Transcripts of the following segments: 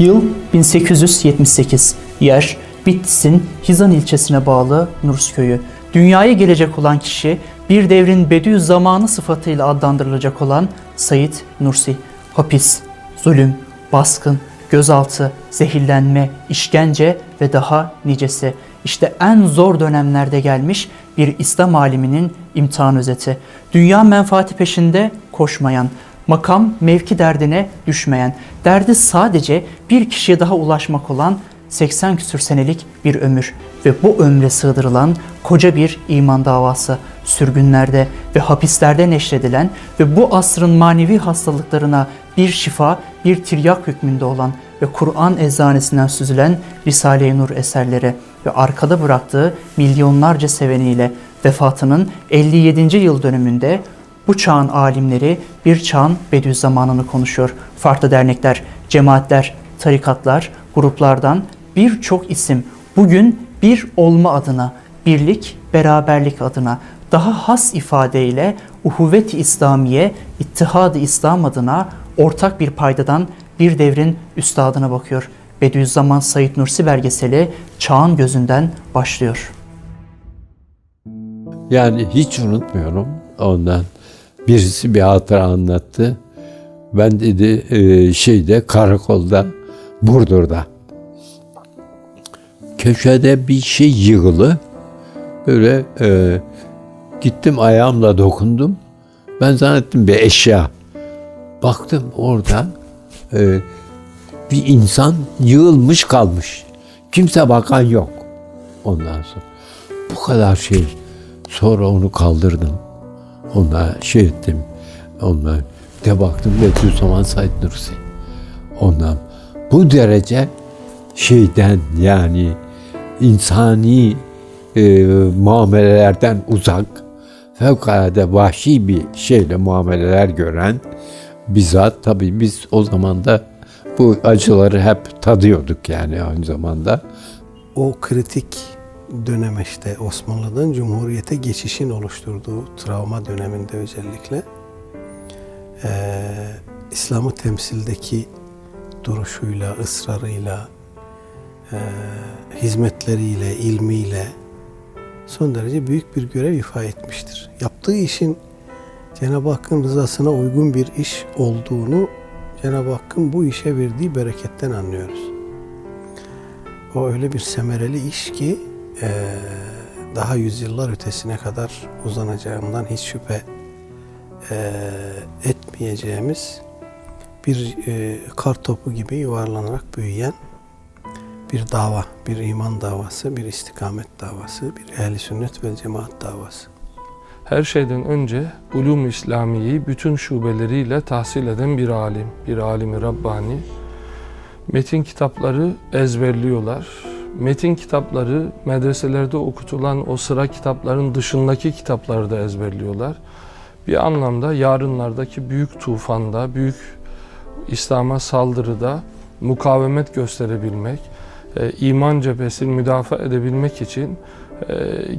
Yıl 1878. Yer Bitlis'in Hizan ilçesine bağlı Nurs köyü. Dünyaya gelecek olan kişi bir devrin Bediüzzamanı sıfatıyla adlandırılacak olan Said Nursi. Hapis, zulüm, baskın, gözaltı, zehirlenme, işkence ve daha nicesi. İşte en zor dönemlerde gelmiş bir İslam aliminin imtihan özeti. Dünya menfaati peşinde koşmayan, makam mevki derdine düşmeyen, derdi sadece bir kişiye daha ulaşmak olan 80 küsür senelik bir ömür ve bu ömre sığdırılan koca bir iman davası sürgünlerde ve hapislerde neşredilen ve bu asrın manevi hastalıklarına bir şifa, bir tiryak hükmünde olan ve Kur'an eczanesinden süzülen Risale-i Nur eserleri ve arkada bıraktığı milyonlarca seveniyle vefatının 57. yıl dönümünde bu çağın alimleri bir çağın Bediüzzamanını konuşuyor. Farklı dernekler, cemaatler, tarikatlar, gruplardan birçok isim bugün bir olma adına, birlik, beraberlik adına daha has ifadeyle uhuvvet-i İslamiye, ittihad-ı İslam adına ortak bir paydadan bir devrin üstadına bakıyor. Bediüzzaman Said Nursi belgeseli çağın gözünden başlıyor. Yani hiç unutmuyorum ondan. Birisi bir hatıra anlattı. Ben dedi e, şeyde karakolda Burdur'da köşede bir şey yığılı. Böyle e, gittim ayağımla dokundum. Ben zannettim bir eşya. Baktım orada e, bir insan yığılmış kalmış. Kimse bakan yok. Ondan sonra bu kadar şey. Sonra onu kaldırdım. Ona şey ettim. Ona de baktım Bediüzzaman Said Nursi. Ondan bu derece şeyden yani insani e, muamelelerden uzak, fevkalade vahşi bir şeyle muameleler gören bizzat tabii biz o zaman da bu acıları hep tadıyorduk yani aynı zamanda. O kritik dönem işte Osmanlı'dan Cumhuriyete geçişin oluşturduğu travma döneminde özellikle e, İslam'ı temsildeki duruşuyla, ısrarıyla, e, hizmetleriyle, ilmiyle son derece büyük bir görev ifa etmiştir. Yaptığı işin Cenab-ı Hakk'ın rızasına uygun bir iş olduğunu Cenab-ı Hakk'ın bu işe verdiği bereketten anlıyoruz. O öyle bir semereli iş ki e, daha yüzyıllar ötesine kadar uzanacağından hiç şüphe e, etmeyeceğimiz bir e, kar topu gibi yuvarlanarak büyüyen bir dava, bir iman davası, bir istikamet davası, bir ehli sünnet ve cemaat davası. Her şeyden önce ulum İslamiye'yi bütün şubeleriyle tahsil eden bir alim, bir alimi Rabbani. Metin kitapları ezberliyorlar. Metin kitapları medreselerde okutulan o sıra kitapların dışındaki kitapları da ezberliyorlar. Bir anlamda yarınlardaki büyük tufanda, büyük İslam'a saldırıda mukavemet gösterebilmek, e, iman cephesini müdafaa edebilmek için e,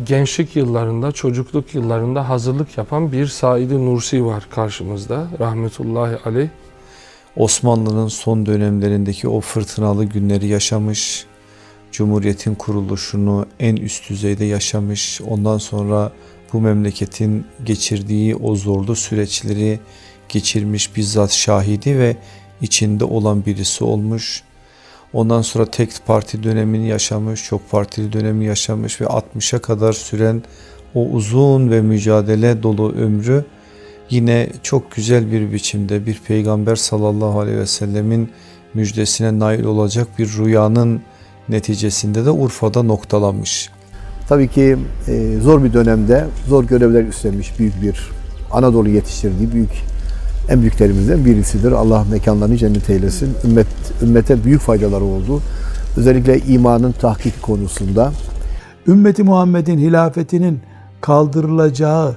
gençlik yıllarında, çocukluk yıllarında hazırlık yapan bir Said-i Nursi var karşımızda. Rahmetullahi aleyh. Osmanlı'nın son dönemlerindeki o fırtınalı günleri yaşamış, Cumhuriyet'in kuruluşunu en üst düzeyde yaşamış, ondan sonra bu memleketin geçirdiği o zorlu süreçleri geçirmiş bizzat şahidi ve içinde olan birisi olmuş. Ondan sonra tek parti dönemini yaşamış, çok partili dönemi yaşamış ve 60'a kadar süren o uzun ve mücadele dolu ömrü yine çok güzel bir biçimde bir peygamber sallallahu aleyhi ve sellemin müjdesine nail olacak bir rüyanın neticesinde de Urfa'da noktalanmış. Tabii ki e, zor bir dönemde zor görevler üstlenmiş büyük bir Anadolu yetiştirdiği büyük en büyüklerimizden birisidir. Allah mekanlarını cennet eylesin. Ümmet, ümmete büyük faydaları oldu. Özellikle imanın tahkik konusunda. Ümmeti Muhammed'in hilafetinin kaldırılacağı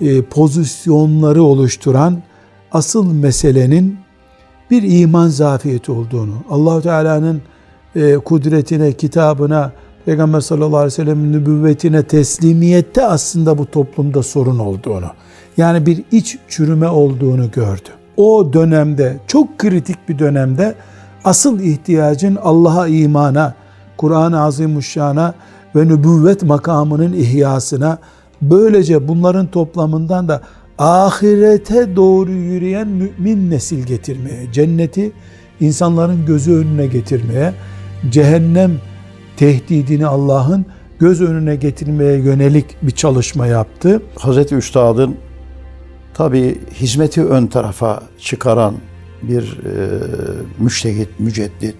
e, pozisyonları oluşturan asıl meselenin bir iman zafiyeti olduğunu, Allahu Teala'nın e, kudretine, kitabına, Peygamber sallallahu aleyhi ve sellem'in nübüvvetine teslimiyette aslında bu toplumda sorun olduğunu, yani bir iç çürüme olduğunu gördü. O dönemde, çok kritik bir dönemde asıl ihtiyacın Allah'a imana, Kur'an-ı Azimuşşan'a ve nübüvvet makamının ihyasına, böylece bunların toplamından da ahirete doğru yürüyen mümin nesil getirmeye, cenneti insanların gözü önüne getirmeye, cehennem tehdidini Allah'ın göz önüne getirmeye yönelik bir çalışma yaptı. Hazreti Üstad'ın tabi hizmeti ön tarafa çıkaran bir e, müştehit, müceddit,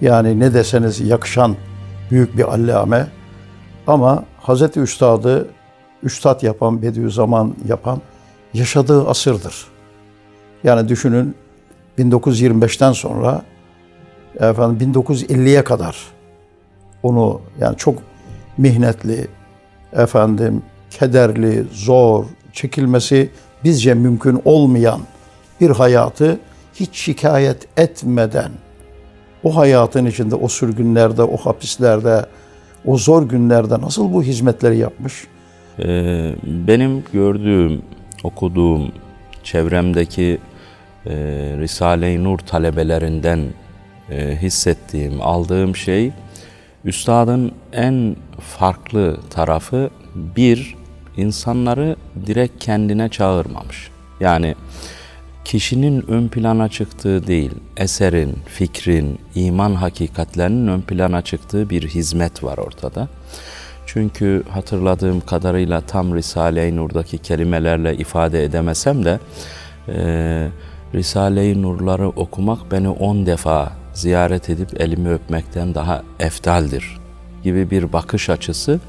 yani ne deseniz yakışan büyük bir allame ama Hazreti Üstad'ı üstad yapan, Bediüzzaman yapan yaşadığı asırdır. Yani düşünün 1925'ten sonra efendim 1950'ye kadar onu yani çok mihnetli, efendim kederli, zor, çekilmesi bizce mümkün olmayan bir hayatı hiç şikayet etmeden o hayatın içinde, o sürgünlerde, o hapislerde, o zor günlerde nasıl bu hizmetleri yapmış? Ee, benim gördüğüm, okuduğum, çevremdeki e, Risale-i Nur talebelerinden e, hissettiğim, aldığım şey, Üstadın en farklı tarafı bir, insanları direkt kendine çağırmamış. Yani kişinin ön plana çıktığı değil, eserin, fikrin, iman hakikatlerinin ön plana çıktığı bir hizmet var ortada. Çünkü hatırladığım kadarıyla tam Risale-i Nur'daki kelimelerle ifade edemesem de e, Risale-i Nur'ları okumak beni on defa ziyaret edip elimi öpmekten daha eftaldir gibi bir bakış açısı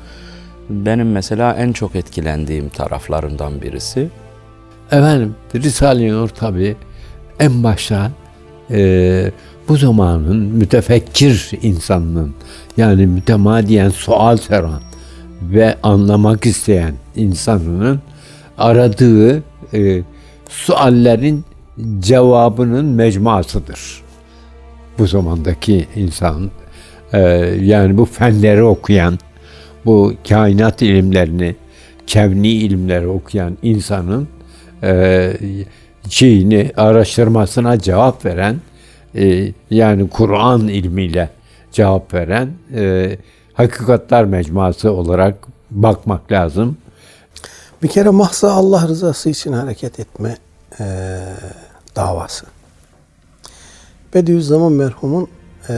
benim mesela en çok etkilendiğim taraflarından birisi. Efendim Risale-i Nur tabi en başta e, bu zamanın mütefekkir insanının yani mütemadiyen sual seran ve anlamak isteyen insanının aradığı e, suallerin cevabının mecmuasıdır. Bu zamandaki insan e, yani bu fenleri okuyan, bu kainat ilimlerini, kevni ilimleri okuyan insanın e, şeyini araştırmasına cevap veren e, yani Kur'an ilmiyle cevap veren e, hakikatler mecmuası olarak bakmak lazım. Bir kere mahsa Allah rızası için hareket etme e, davası. Bediüzzaman merhumun e,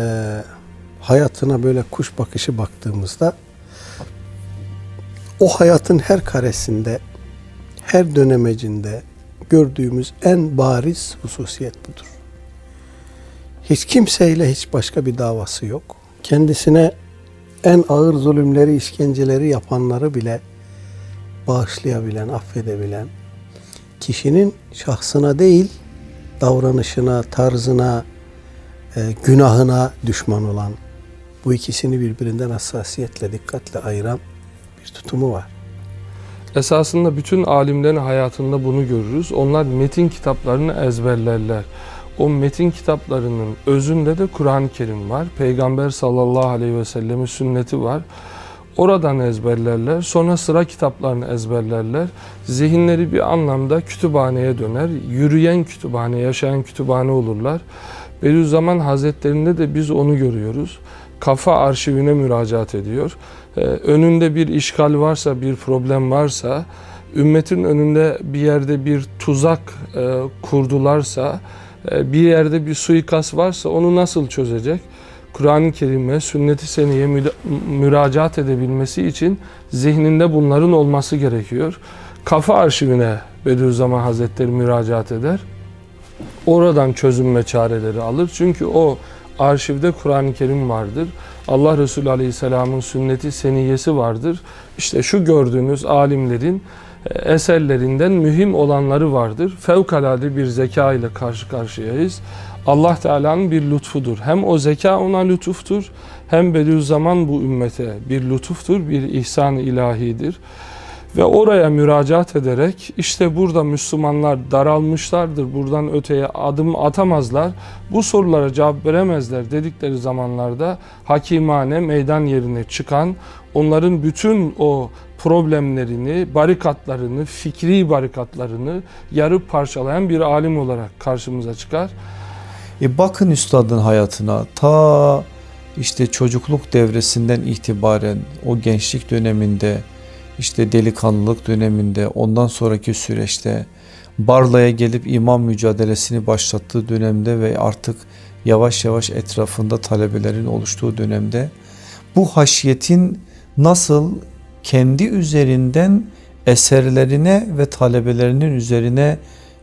hayatına böyle kuş bakışı baktığımızda o hayatın her karesinde, her dönemecinde gördüğümüz en bariz hususiyet budur. Hiç kimseyle hiç başka bir davası yok. Kendisine en ağır zulümleri, işkenceleri yapanları bile bağışlayabilen, affedebilen, kişinin şahsına değil, davranışına, tarzına, günahına düşman olan, bu ikisini birbirinden hassasiyetle, dikkatle ayıran bir tutumu var. Esasında bütün alimlerin hayatında bunu görürüz. Onlar metin kitaplarını ezberlerler. O metin kitaplarının özünde de Kur'an-ı Kerim var. Peygamber sallallahu aleyhi ve sellemin sünneti var. Oradan ezberlerler. Sonra sıra kitaplarını ezberlerler. Zihinleri bir anlamda kütüphaneye döner. Yürüyen kütüphane, yaşayan kütüphane olurlar. Bediüzzaman Hazretlerinde de biz onu görüyoruz. Kafa arşivine müracaat ediyor. Ee, önünde bir işgal varsa, bir problem varsa, ümmetin önünde bir yerde bir tuzak e, kurdularsa, e, bir yerde bir suikast varsa onu nasıl çözecek? Kur'an-ı Kerim'e, sünnet-i seneye müracaat edebilmesi için zihninde bunların olması gerekiyor. Kafa arşivine Bediüzzaman Hazretleri müracaat eder. Oradan çözüm ve çareleri alır. Çünkü o arşivde Kur'an-ı Kerim vardır. Allah Resulü Aleyhisselam'ın sünneti seniyesi vardır. İşte şu gördüğünüz alimlerin e, eserlerinden mühim olanları vardır. Fevkalade bir zeka ile karşı karşıyayız. Allah Teala'nın bir lütfudur. Hem o zeka ona lütuftur, hem Bediüzzaman bu ümmete bir lütuftur, bir ihsan ilahidir. Ve oraya müracaat ederek işte burada Müslümanlar daralmışlardır, buradan öteye adım atamazlar, bu sorulara cevap veremezler dedikleri zamanlarda hakimane meydan yerine çıkan, onların bütün o problemlerini, barikatlarını, fikri barikatlarını yarıp parçalayan bir alim olarak karşımıza çıkar. E bakın üstadın hayatına ta işte çocukluk devresinden itibaren o gençlik döneminde işte delikanlılık döneminde ondan sonraki süreçte Barla'ya gelip imam mücadelesini başlattığı dönemde ve artık yavaş yavaş etrafında talebelerin oluştuğu dönemde bu haşiyetin nasıl kendi üzerinden eserlerine ve talebelerinin üzerine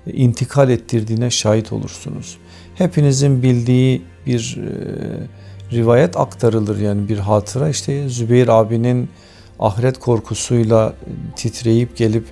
intikal ettirdiğine şahit olursunuz. Hepinizin bildiği bir e, rivayet aktarılır yani bir hatıra işte Zübeyir abinin ahiret korkusuyla titreyip gelip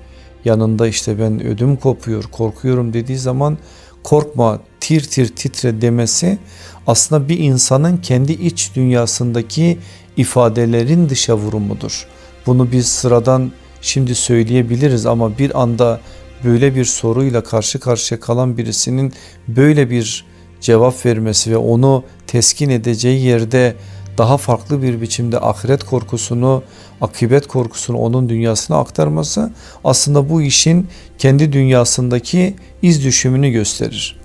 yanında işte ben ödüm kopuyor korkuyorum dediği zaman korkma tir tir titre demesi aslında bir insanın kendi iç dünyasındaki ifadelerin dışa vurumudur. Bunu biz sıradan şimdi söyleyebiliriz ama bir anda böyle bir soruyla karşı karşıya kalan birisinin böyle bir cevap vermesi ve onu teskin edeceği yerde daha farklı bir biçimde ahiret korkusunu, akıbet korkusunu onun dünyasına aktarması aslında bu işin kendi dünyasındaki iz düşümünü gösterir.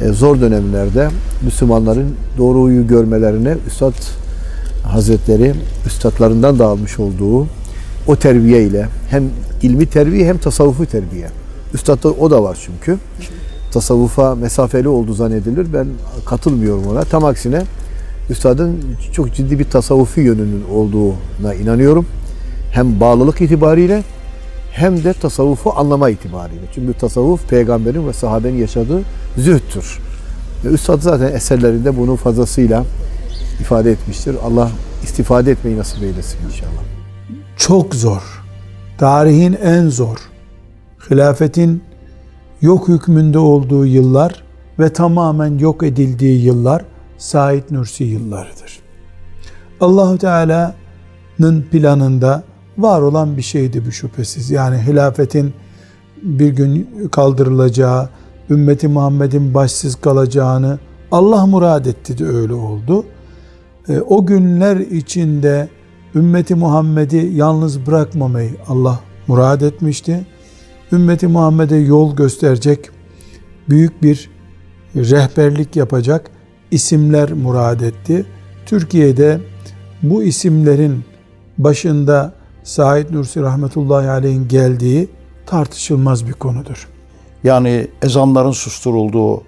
E, zor dönemlerde Müslümanların doğruyu görmelerine Üstad Hazretleri üstadlarından da almış olduğu o terbiye ile hem ilmi terbiye hem tasavvufu terbiye. Üstadda o da var çünkü. Tasavvufa mesafeli olduğu zannedilir. Ben katılmıyorum ona. Tam aksine üstadın çok ciddi bir tasavvufi yönünün olduğuna inanıyorum. Hem bağlılık itibariyle hem de tasavvufu anlama itibariyle. Çünkü tasavvuf peygamberin ve sahabenin yaşadığı zühttür. Üstad zaten eserlerinde bunu fazlasıyla ifade etmiştir. Allah istifade etmeyi nasip eylesin inşallah. Çok zor. Tarihin en zor. Hilafetin yok hükmünde olduğu yıllar ve tamamen yok edildiği yıllar Said Nursi yıllarıdır. Allahu Teala'nın planında var olan bir şeydi bu şüphesiz. Yani hilafetin bir gün kaldırılacağı, ümmeti Muhammed'in başsız kalacağını Allah murad etti de öyle oldu. E, o günler içinde ümmeti Muhammed'i yalnız bırakmamayı Allah murad etmişti. Ümmeti Muhammed'e yol gösterecek, büyük bir rehberlik yapacak isimler murad etti. Türkiye'de bu isimlerin başında Said Nursi rahmetullahi aleyhin geldiği tartışılmaz bir konudur. Yani ezanların susturulduğu,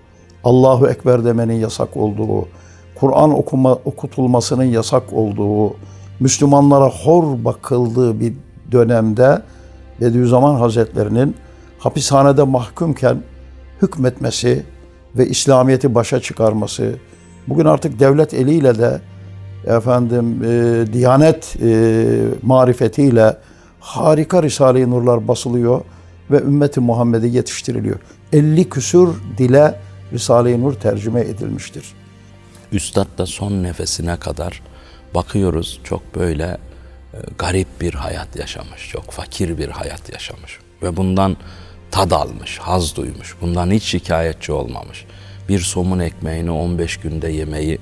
Allahu Ekber demenin yasak olduğu, Kur'an okuma, okutulmasının yasak olduğu, Müslümanlara hor bakıldığı bir dönemde Bediüzzaman Hazretlerinin hapishanede mahkumken hükmetmesi ve İslamiyet'i başa çıkarması, bugün artık devlet eliyle de efendim e, Diyanet e, marifetiyle harika Risale-i Nurlar basılıyor ve ümmeti Muhammed'e yetiştiriliyor. 50 küsür dile Risale-i Nur tercüme edilmiştir. Üstad da son nefesine kadar bakıyoruz çok böyle e, garip bir hayat yaşamış, çok fakir bir hayat yaşamış ve bundan tad almış, haz duymuş, bundan hiç şikayetçi olmamış. Bir somun ekmeğini 15 günde yemeyi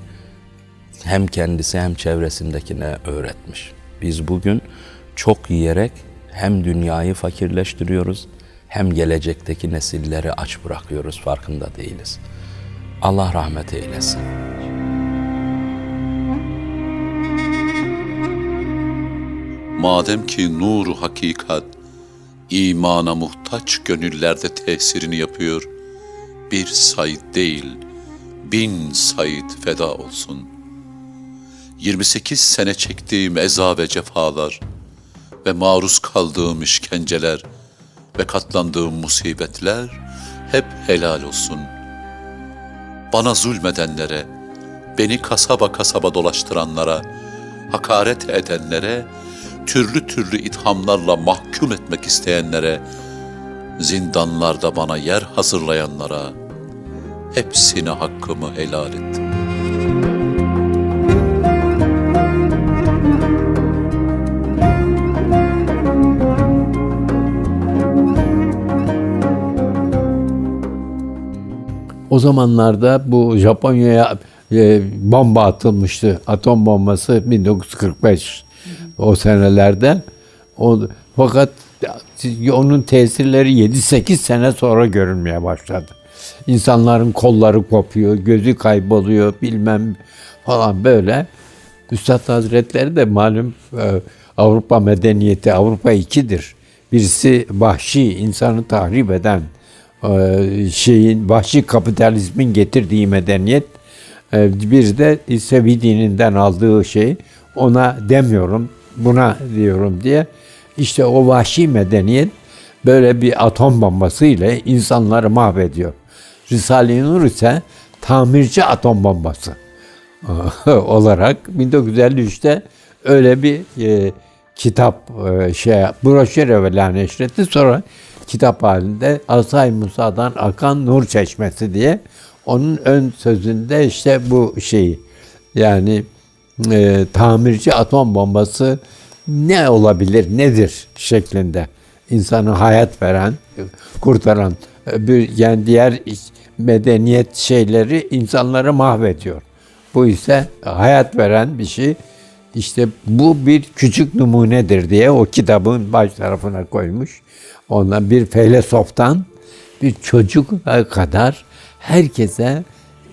hem kendisi hem çevresindekine öğretmiş. Biz bugün çok yiyerek hem dünyayı fakirleştiriyoruz hem gelecekteki nesilleri aç bırakıyoruz farkında değiliz. Allah rahmet eylesin. Madem ki nuru hakikat imana muhtaç gönüllerde tesirini yapıyor, bir sayit değil, bin sayit feda olsun. 28 sene çektiğim eza ve cefalar ve maruz kaldığım işkenceler ve katlandığım musibetler hep helal olsun. Bana zulmedenlere, beni kasaba kasaba dolaştıranlara, hakaret edenlere, türlü türlü ithamlarla mahkum etmek isteyenlere, zindanlarda bana yer hazırlayanlara, hepsine hakkımı helal ettim. O zamanlarda bu Japonya'ya e, bomba atılmıştı. Atom bombası 1945 o senelerde. O, fakat onun tesirleri 7-8 sene sonra görünmeye başladı. İnsanların kolları kopuyor, gözü kayboluyor bilmem falan böyle. Üstad Hazretleri de malum e, Avrupa medeniyeti Avrupa ikidir. Birisi vahşi, insanı tahrip eden e, şeyin vahşi kapitalizmin getirdiği medeniyet. E, bir de İsevi dininden aldığı şey ona demiyorum buna diyorum diye. İşte o vahşi medeniyet böyle bir atom bombası ile insanları mahvediyor. Risale-i Nur ise tamirci atom bombası olarak 1953'te öyle bir e, kitap e, şey broşür evvela neşretti sonra kitap halinde Asay Musa'dan akan nur çeşmesi diye onun ön sözünde işte bu şeyi yani e, tamirci atom bombası ne olabilir nedir şeklinde insanı hayat veren kurtaran bir yani diğer medeniyet şeyleri insanları mahvediyor. Bu ise hayat veren bir şey. İşte bu bir küçük numunedir diye o kitabın baş tarafına koymuş. Ondan bir filozoftan bir çocuk kadar herkese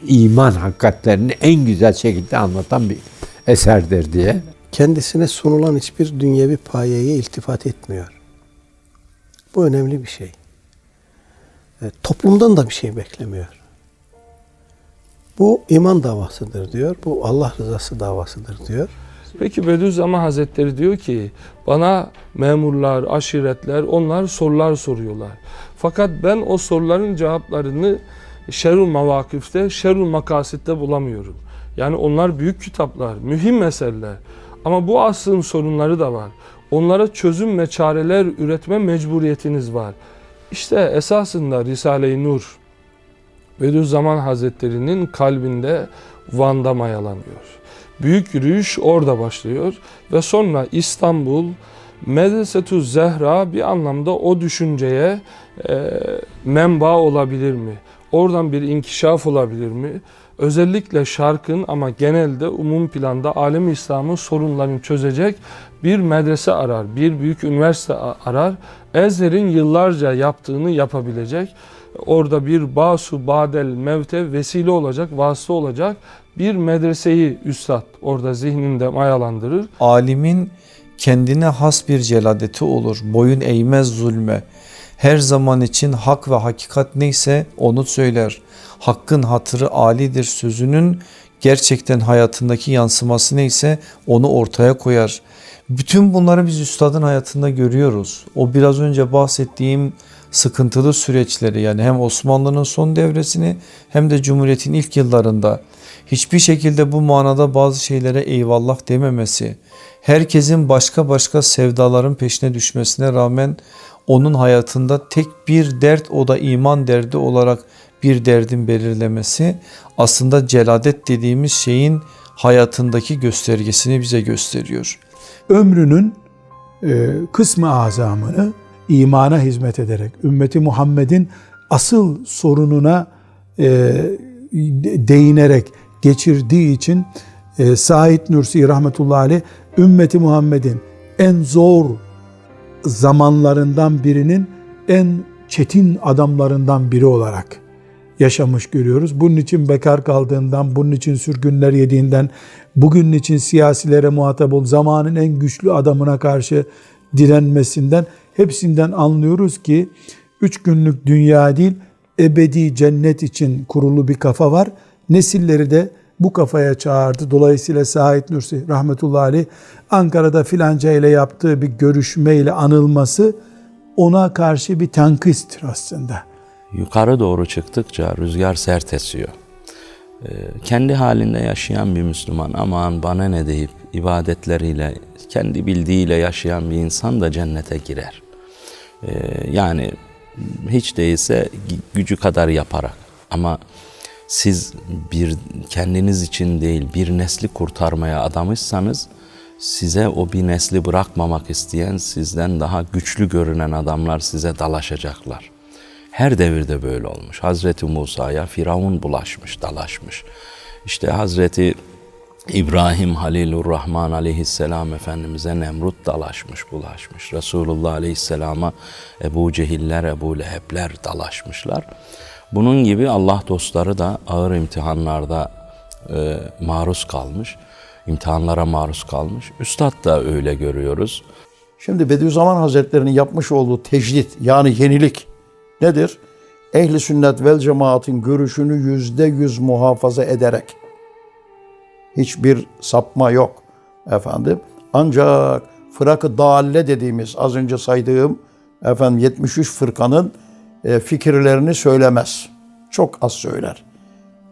iman hakikatlerini en güzel şekilde anlatan bir eserdir diye. Kendisine sunulan hiçbir dünyevi payeye iltifat etmiyor. Bu önemli bir şey. E, toplumdan da bir şey beklemiyor. Bu iman davasıdır diyor. Bu Allah rızası davasıdır diyor. Peki Bediüzzaman Hazretleri diyor ki bana memurlar, aşiretler onlar sorular soruyorlar. Fakat ben o soruların cevaplarını şerul mavakifte, şerul makasitte bulamıyorum. Yani onlar büyük kitaplar, mühim meseleler. Ama bu asrın sorunları da var. Onlara çözüm ve çareler üretme mecburiyetiniz var. İşte esasında Risale-i Nur, Bediüzzaman Hazretleri'nin kalbinde Van'da mayalanıyor. Büyük yürüyüş orada başlıyor ve sonra İstanbul, Medresetü Zehra bir anlamda o düşünceye e, menba olabilir mi? Oradan bir inkişaf olabilir mi? Özellikle şarkın ama genelde umum planda alem İslam'ın sorunlarını çözecek bir medrese arar, bir büyük üniversite arar. Ezher'in yıllarca yaptığını yapabilecek orada bir basu badel mevte vesile olacak, vasıta olacak bir medreseyi üstad orada zihninde mayalandırır. Alimin kendine has bir celadeti olur. Boyun eğmez zulme. Her zaman için hak ve hakikat neyse onu söyler. Hakkın hatırı alidir sözünün gerçekten hayatındaki yansıması neyse onu ortaya koyar. Bütün bunları biz üstadın hayatında görüyoruz. O biraz önce bahsettiğim sıkıntılı süreçleri yani hem Osmanlı'nın son devresini hem de Cumhuriyet'in ilk yıllarında hiçbir şekilde bu manada bazı şeylere eyvallah dememesi, herkesin başka başka sevdaların peşine düşmesine rağmen onun hayatında tek bir dert o da iman derdi olarak bir derdin belirlemesi aslında celadet dediğimiz şeyin hayatındaki göstergesini bize gösteriyor. Ömrünün e, kısmı azamını imana hizmet ederek ümmeti Muhammed'in asıl sorununa e, değinerek geçirdiği için e, Said Nursi rahmetullahi aleyh ümmeti Muhammed'in en zor zamanlarından birinin en çetin adamlarından biri olarak yaşamış görüyoruz. Bunun için bekar kaldığından, bunun için sürgünler yediğinden, bugün için siyasilere muhatap ol, zamanın en güçlü adamına karşı direnmesinden hepsinden anlıyoruz ki üç günlük dünya değil ebedi cennet için kurulu bir kafa var. Nesilleri de bu kafaya çağırdı. Dolayısıyla Said Nursi rahmetullahi aleyh Ankara'da filanca ile yaptığı bir görüşmeyle anılması ona karşı bir tankisttir aslında. Yukarı doğru çıktıkça rüzgar sert esiyor. Ee, kendi halinde yaşayan bir Müslüman aman bana ne deyip ibadetleriyle kendi bildiğiyle yaşayan bir insan da cennete girer. Ee, yani hiç değilse gücü kadar yaparak ama siz bir kendiniz için değil bir nesli kurtarmaya adamışsanız size o bir nesli bırakmamak isteyen sizden daha güçlü görünen adamlar size dalaşacaklar. Her devirde böyle olmuş. Hazreti Musa'ya Firavun bulaşmış, dalaşmış. İşte Hazreti İbrahim Halilur Rahman aleyhisselam Efendimiz'e Nemrut dalaşmış, bulaşmış. Resulullah aleyhisselama Ebu Cehiller, Ebu Lehebler dalaşmışlar. Bunun gibi Allah dostları da ağır imtihanlarda e, maruz kalmış, imtihanlara maruz kalmış. Üstad da öyle görüyoruz. Şimdi Bediüzzaman Hazretleri'nin yapmış olduğu tecdit yani yenilik nedir? Ehli sünnet vel cemaatin görüşünü yüzde yüz muhafaza ederek hiçbir sapma yok efendim. Ancak fırakı dalle dediğimiz az önce saydığım efendim 73 fırkanın fikirlerini söylemez. Çok az söyler.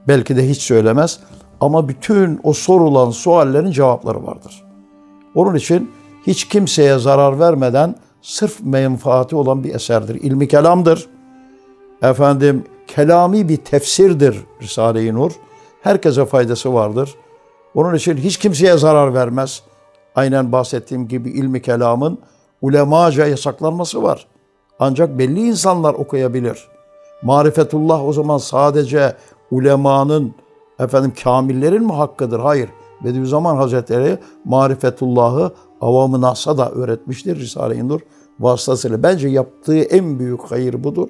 Belki de hiç söylemez. Ama bütün o sorulan suallerin cevapları vardır. Onun için hiç kimseye zarar vermeden sırf menfaati olan bir eserdir. İlmi kelamdır. Efendim kelami bir tefsirdir Risale-i Nur. Herkese faydası vardır. Onun için hiç kimseye zarar vermez. Aynen bahsettiğim gibi ilmi kelamın ulemaca yasaklanması var. Ancak belli insanlar okuyabilir. Marifetullah o zaman sadece ulemanın, efendim kamillerin mi hakkıdır? Hayır. Bediüzzaman Hazretleri marifetullahı avamı nasa da öğretmiştir Risale-i Nur vasıtasıyla. Bence yaptığı en büyük hayır budur.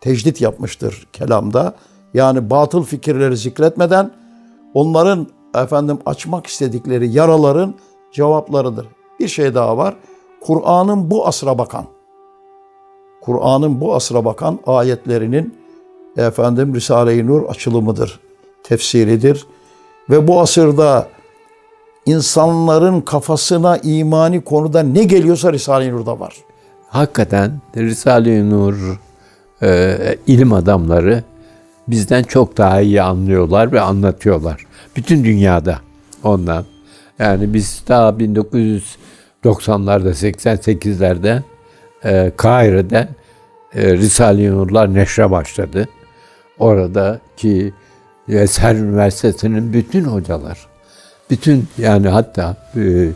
Tecdit yapmıştır kelamda. Yani batıl fikirleri zikretmeden onların efendim açmak istedikleri yaraların cevaplarıdır. Bir şey daha var. Kur'an'ın bu asra bakan, Kur'an'ın bu asra bakan ayetlerinin efendim Risale-i Nur açılımıdır, tefsiridir. Ve bu asırda insanların kafasına imani konuda ne geliyorsa Risale-i Nur'da var. Hakikaten Risale-i Nur e, ilim adamları bizden çok daha iyi anlıyorlar ve anlatıyorlar. Bütün dünyada ondan. Yani biz daha 1990'larda 88'lerde e, Kahire'de e, Risale-i Nurlar neşre başladı. Oradaki Eser Üniversitesi'nin bütün hocalar, bütün yani hatta e,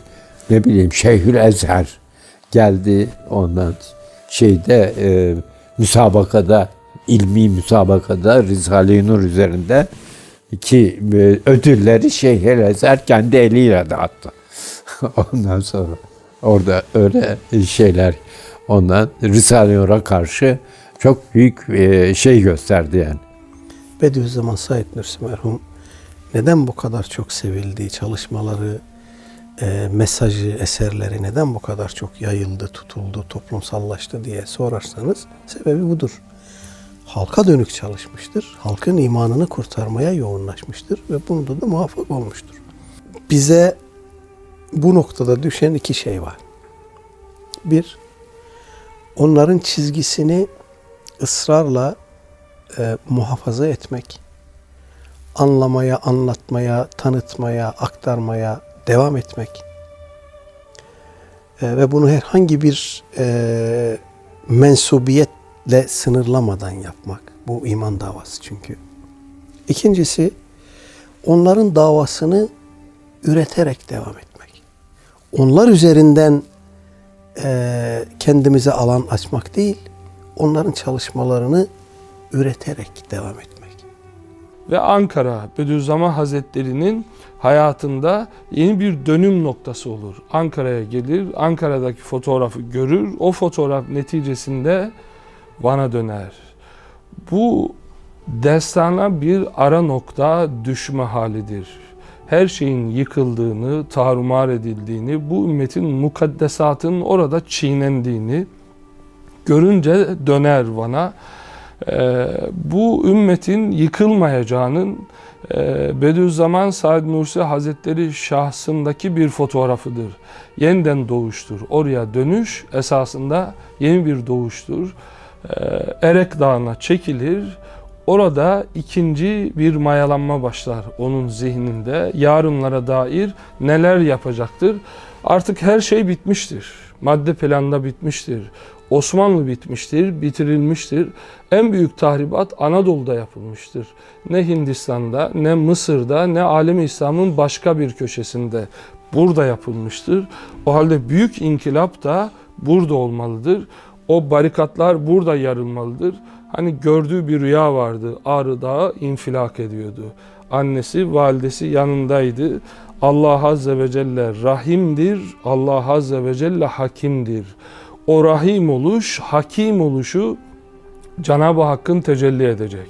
ne bileyim Şeyhül Ezher geldi ondan şeyde e, müsabakada ilmi müsabakada Risale-i Nur üzerinde ki e, ödülleri Şeyhül Ezher kendi eliyle dağıttı. Ondan sonra orada öyle şeyler ondan Risale-i Nur'a karşı çok büyük e, şey gösterdi yani. Bediüzzaman Said Nursi merhum neden bu kadar çok sevildi, çalışmaları, e, mesajı, eserleri neden bu kadar çok yayıldı, tutuldu, toplumsallaştı diye sorarsanız sebebi budur. Halka dönük çalışmıştır. Halkın imanını kurtarmaya yoğunlaşmıştır ve bunda da muvaffak olmuştur. Bize bu noktada düşen iki şey var. Bir, onların çizgisini ısrarla e, muhafaza etmek, anlamaya, anlatmaya, tanıtmaya, aktarmaya devam etmek e, ve bunu herhangi bir e, mensubiyetle sınırlamadan yapmak. Bu iman davası çünkü. İkincisi, onların davasını üreterek devam etmek. Onlar üzerinden e, kendimize alan açmak değil, onların çalışmalarını üreterek devam etmek. Ve Ankara Bediüzzaman Hazretleri'nin hayatında yeni bir dönüm noktası olur. Ankara'ya gelir, Ankara'daki fotoğrafı görür, o fotoğraf neticesinde Van'a döner. Bu destana bir ara nokta düşme halidir. Her şeyin yıkıldığını, tarumar edildiğini, bu ümmetin mukaddesatının orada çiğnendiğini görünce döner Van'a e, bu ümmetin yıkılmayacağının e, Bediüzzaman Said Nursi Hazretleri şahsındaki bir fotoğrafıdır. Yeniden doğuştur. Oraya dönüş esasında yeni bir doğuştur. E, Erek Dağı'na çekilir. Orada ikinci bir mayalanma başlar onun zihninde. Yarınlara dair neler yapacaktır? Artık her şey bitmiştir. Madde planda bitmiştir. Osmanlı bitmiştir, bitirilmiştir. En büyük tahribat Anadolu'da yapılmıştır. Ne Hindistan'da, ne Mısır'da, ne alemi İslam'ın başka bir köşesinde. Burada yapılmıştır. O halde büyük inkılap da burada olmalıdır. O barikatlar burada yarılmalıdır. Hani gördüğü bir rüya vardı. Ağrı Dağı infilak ediyordu. Annesi, validesi yanındaydı. Allah Azze ve Celle rahimdir. Allah Azze ve Celle hakimdir o rahim oluş, hakim oluşu Cenab-ı Hakk'ın tecelli edecek.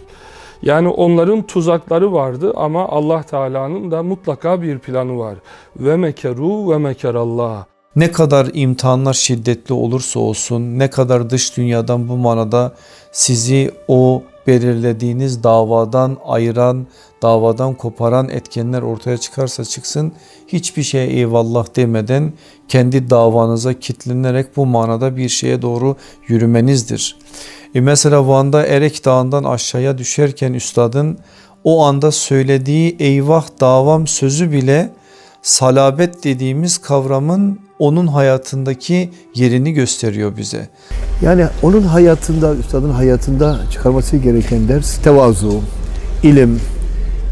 Yani onların tuzakları vardı ama Allah Teala'nın da mutlaka bir planı var. Ve mekeru ve mekerallah. Ne kadar imtihanlar şiddetli olursa olsun, ne kadar dış dünyadan bu manada sizi o belirlediğiniz davadan ayıran, davadan koparan etkenler ortaya çıkarsa çıksın hiçbir şeye eyvallah demeden kendi davanıza kitlenerek bu manada bir şeye doğru yürümenizdir. E mesela Van'da Erek Dağı'ndan aşağıya düşerken üstadın o anda söylediği eyvah davam sözü bile salabet dediğimiz kavramın onun hayatındaki yerini gösteriyor bize. Yani onun hayatında, üstadın hayatında çıkarması gereken ders tevazu, ilim,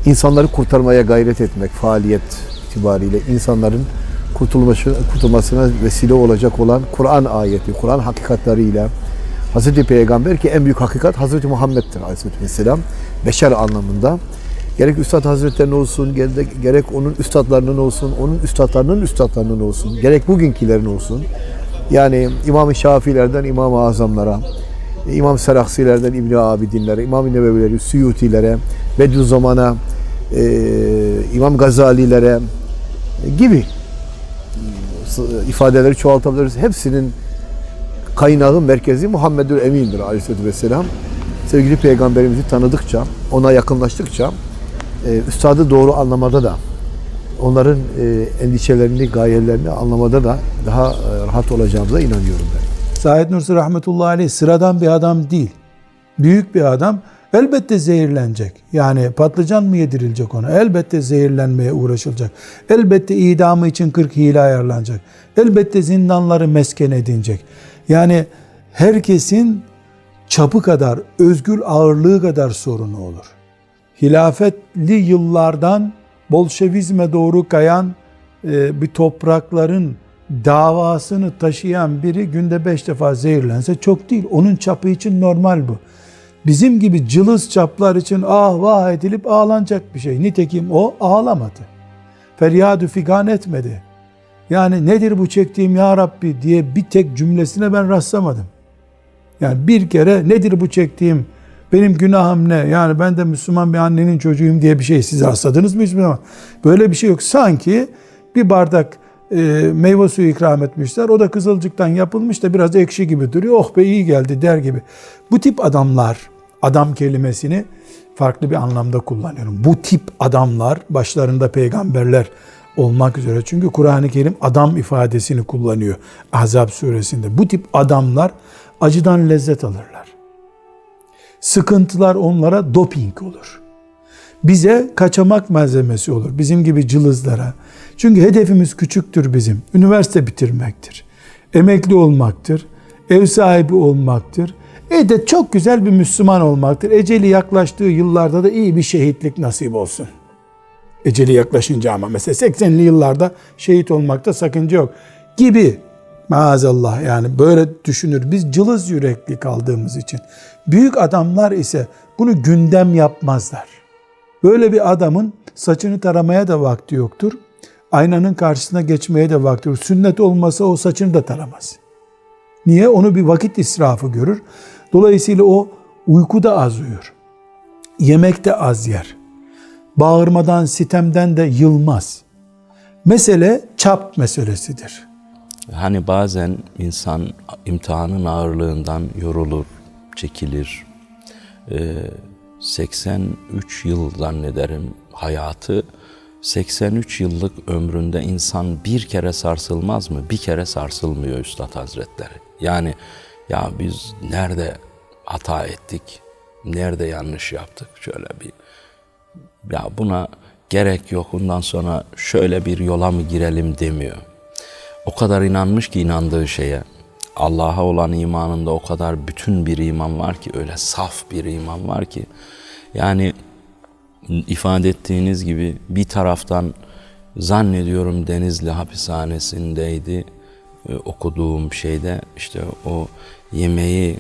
insanları kurtarmaya gayret etmek, faaliyet itibariyle insanların kurtulması, kurtulmasına vesile olacak olan Kur'an ayeti, Kur'an hakikatleriyle Hazreti Peygamber ki en büyük hakikat Hazreti Muhammed'dir Aleyhisselam. Beşer anlamında. Gerek Üstad Hazretlerinin olsun, gerek, gerek onun üstadlarının olsun, onun üstadlarının üstadlarının olsun, gerek bugünkülerin olsun. Yani İmam-ı Şafiilerden İmam-ı Azamlara, İmam Seraksilerden İbni Abidinlere, İmam-ı Nebevileri, Suyutilere, Bediüzzaman'a, e, İmam Gazalilere gibi ifadeleri çoğaltabiliriz. Hepsinin kaynağı merkezi Muhammedül Emin'dir aleyhissalatü vesselam. Sevgili peygamberimizi tanıdıkça, ona yakınlaştıkça e, üstadı doğru anlamada da onların e, endişelerini, gayelerini anlamada da daha e, rahat olacağımıza inanıyorum ben. Said Nursi rahmetullahi aleyh sıradan bir adam değil. Büyük bir adam elbette zehirlenecek. Yani patlıcan mı yedirilecek ona? Elbette zehirlenmeye uğraşılacak. Elbette idamı için 40 hile ayarlanacak. Elbette zindanları mesken edinecek. Yani herkesin çapı kadar, özgür ağırlığı kadar sorunu olur. Hilafetli yıllardan Bolşevizme doğru kayan e, bir toprakların davasını taşıyan biri günde beş defa zehirlense çok değil. Onun çapı için normal bu. Bizim gibi cılız çaplar için ah vah edilip ağlanacak bir şey. Nitekim o ağlamadı. Feryadü figan etmedi. Yani nedir bu çektiğim ya Rabbi diye bir tek cümlesine ben rastlamadım. Yani bir kere nedir bu çektiğim benim günahım ne? Yani ben de Müslüman bir annenin çocuğuyum diye bir şey siz rastladınız mı Müslüman? Böyle bir şey yok. Sanki bir bardak e, meyve suyu ikram etmişler. O da kızılcıktan yapılmış da biraz ekşi gibi duruyor. Oh be iyi geldi der gibi. Bu tip adamlar, adam kelimesini farklı bir anlamda kullanıyorum. Bu tip adamlar, başlarında peygamberler olmak üzere. Çünkü Kur'an-ı Kerim adam ifadesini kullanıyor Ahzab suresinde. Bu tip adamlar acıdan lezzet alırlar. Sıkıntılar onlara doping olur. Bize kaçamak malzemesi olur. Bizim gibi cılızlara. Çünkü hedefimiz küçüktür bizim. Üniversite bitirmektir. Emekli olmaktır. Ev sahibi olmaktır. E de çok güzel bir Müslüman olmaktır. Eceli yaklaştığı yıllarda da iyi bir şehitlik nasip olsun. Eceli yaklaşınca ama mesela 80'li yıllarda şehit olmakta sakınca yok gibi maazallah yani böyle düşünür. Biz cılız yürekli kaldığımız için. Büyük adamlar ise bunu gündem yapmazlar. Böyle bir adamın saçını taramaya da vakti yoktur. Aynanın karşısına geçmeye de vakti yoktur. Sünnet olmasa o saçını da taramaz. Niye? Onu bir vakit israfı görür. Dolayısıyla o uykuda az uyur. Yemekte az yer. Bağırmadan, sitemden de yılmaz. Mesele çap meselesidir. Hani bazen insan imtihanın ağırlığından yorulur, çekilir. Ee, 83 yıl zannederim hayatı 83 yıllık ömründe insan bir kere sarsılmaz mı? Bir kere sarsılmıyor Üstad Hazretleri. Yani ya biz nerede hata ettik, nerede yanlış yaptık şöyle bir ya buna gerek yok ondan sonra şöyle bir yola mı girelim demiyor. O kadar inanmış ki inandığı şeye. Allah'a olan imanında o kadar bütün bir iman var ki öyle saf bir iman var ki yani ifade ettiğiniz gibi bir taraftan zannediyorum Denizli hapishanesindeydi e, okuduğum şeyde işte o yemeği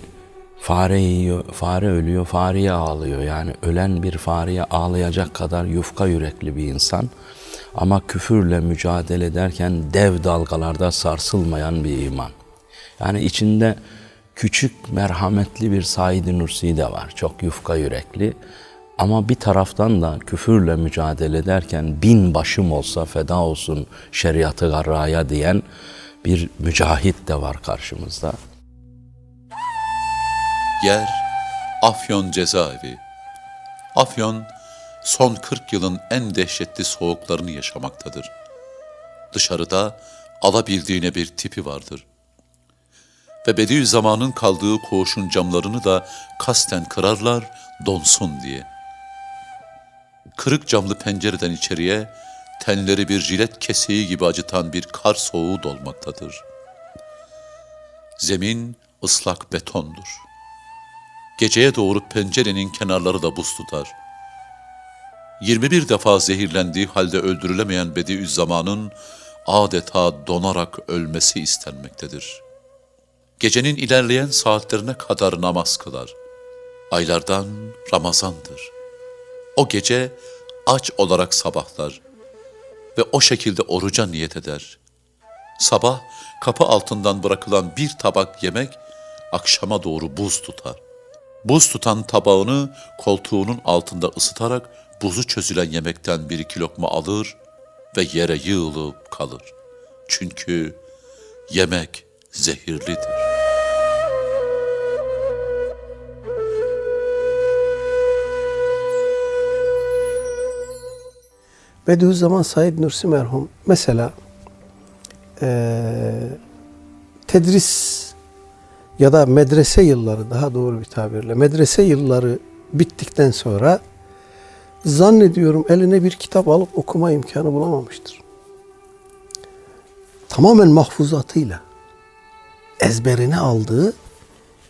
fare yiyor, fare ölüyor, fareye ağlıyor. Yani ölen bir fareye ağlayacak kadar yufka yürekli bir insan. Ama küfürle mücadele ederken dev dalgalarda sarsılmayan bir iman. Yani içinde küçük merhametli bir Said-i Nursi de var. Çok yufka yürekli Ama bir taraftan da küfürle mücadele ederken bin başım olsa feda olsun şeriatı garraya diyen bir mücahit de var karşımızda. Yer Afyon cezaevi. Afyon son 40 yılın en dehşetli soğuklarını yaşamaktadır. Dışarıda alabildiğine bir tipi vardır. Ve Bediüzzaman'ın kaldığı koğuşun camlarını da kasten kırarlar donsun diye. Kırık camlı pencereden içeriye tenleri bir jilet keseği gibi acıtan bir kar soğuğu dolmaktadır. Zemin ıslak betondur. Geceye doğru pencerenin kenarları da buz tutar. 21 defa zehirlendiği halde öldürülemeyen Bediüzzaman'ın adeta donarak ölmesi istenmektedir. Gecenin ilerleyen saatlerine kadar namaz kılar. Aylardan Ramazandır. O gece aç olarak sabahlar ve o şekilde oruca niyet eder. Sabah kapı altından bırakılan bir tabak yemek akşama doğru buz tutar. Buz tutan tabağını koltuğunun altında ısıtarak buzu çözülen yemekten bir iki lokma alır ve yere yığılıp kalır. Çünkü yemek zehirlidir. Bediüzzaman Said Nursi merhum mesela eee tedris ya da medrese yılları daha doğru bir tabirle medrese yılları bittikten sonra zannediyorum eline bir kitap alıp okuma imkanı bulamamıştır. Tamamen mahfuzatıyla ezberine aldığı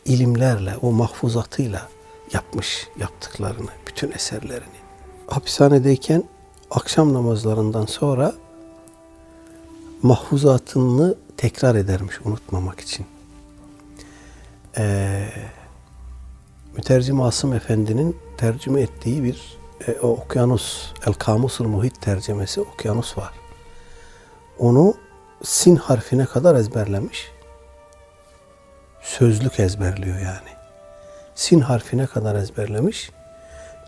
ilimlerle, o mahfuzatıyla yapmış yaptıklarını, bütün eserlerini. Hapishanedeyken akşam namazlarından sonra mahfuzatını tekrar edermiş unutmamak için. Ee, mütercim Asım Efendi'nin tercüme ettiği bir e, o okyanus, El Kamusul Muhit tercemesi okyanus var. Onu sin harfine kadar ezberlemiş. Sözlük ezberliyor yani. Sin harfine kadar ezberlemiş.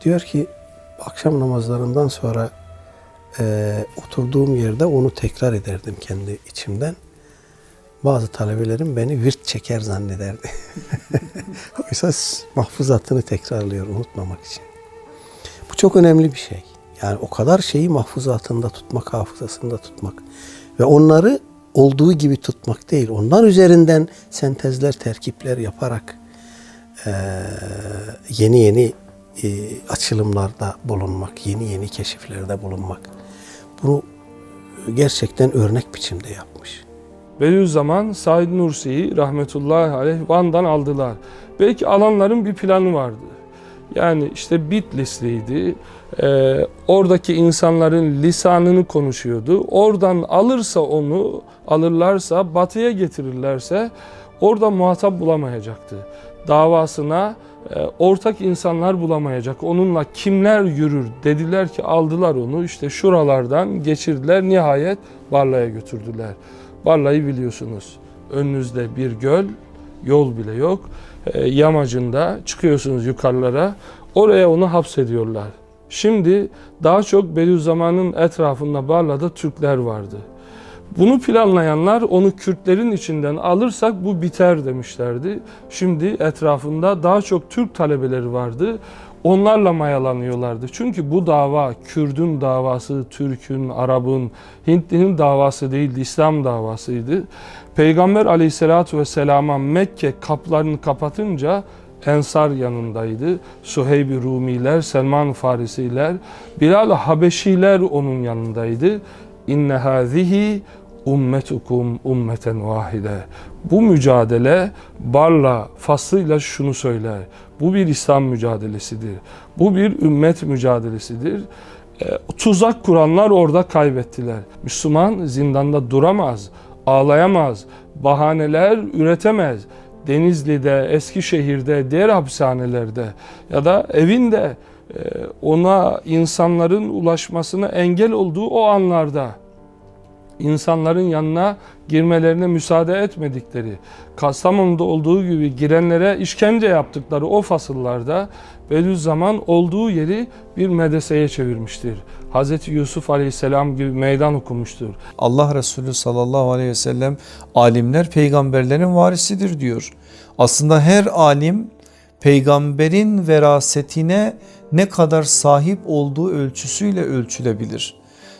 Diyor ki akşam namazlarından sonra e, oturduğum yerde onu tekrar ederdim kendi içimden. Bazı talebelerim beni virt çeker zannederdi. Oysa mahfuzatını tekrarlıyor unutmamak için. Bu çok önemli bir şey. Yani o kadar şeyi mahfuzatında tutmak, hafızasında tutmak. Ve onları olduğu gibi tutmak değil. Onlar üzerinden sentezler, terkipler yaparak yeni yeni açılımlarda bulunmak, yeni yeni keşiflerde bulunmak. Bunu gerçekten örnek biçimde yapmış. Bediüzzaman Said Nursi'yi rahmetullahi aleyh Van'dan aldılar. Belki alanların bir planı vardı. Yani işte Bitlisliydi. Ee, oradaki insanların lisanını konuşuyordu. Oradan alırsa onu, alırlarsa, batıya getirirlerse orada muhatap bulamayacaktı. Davasına e, ortak insanlar bulamayacak. Onunla kimler yürür dediler ki aldılar onu. İşte şuralardan geçirdiler. Nihayet Barla'ya götürdüler. Barla'yı biliyorsunuz. Önünüzde bir göl, yol bile yok. E, yamacında çıkıyorsunuz yukarılara. Oraya onu hapsediyorlar. Şimdi daha çok Bediüzzaman'ın etrafında Barla'da Türkler vardı. Bunu planlayanlar onu Kürtlerin içinden alırsak bu biter demişlerdi. Şimdi etrafında daha çok Türk talebeleri vardı. Onlarla mayalanıyorlardı. Çünkü bu dava Kürdün davası, Türk'ün, Arap'ın, Hintli'nin davası değildi, İslam davasıydı. Peygamber aleyhissalatü vesselama Mekke kaplarını kapatınca Ensar yanındaydı. Suheyb-i Rumiler, Selman Farisiler, Bilal Habeşiler onun yanındaydı. İnne hazihi ummetukum ummeten vahide. Bu mücadele Barla faslıyla şunu söyler. Bu bir İslam mücadelesidir. Bu bir ümmet mücadelesidir. E, tuzak kuranlar orada kaybettiler. Müslüman zindanda duramaz, ağlayamaz, bahaneler üretemez. Denizli'de, Eskişehir'de, diğer hapishanelerde ya da evinde ona insanların ulaşmasına engel olduğu o anlarda insanların yanına girmelerine müsaade etmedikleri, Kastamonu'da olduğu gibi girenlere işkence yaptıkları o fasıllarda Bediüzzaman olduğu yeri bir medreseye çevirmiştir. Hz. Yusuf Aleyhisselam gibi meydan okumuştur. Allah Resulü sallallahu aleyhi ve sellem alimler peygamberlerin varisidir diyor. Aslında her alim peygamberin verasetine ne kadar sahip olduğu ölçüsüyle ölçülebilir.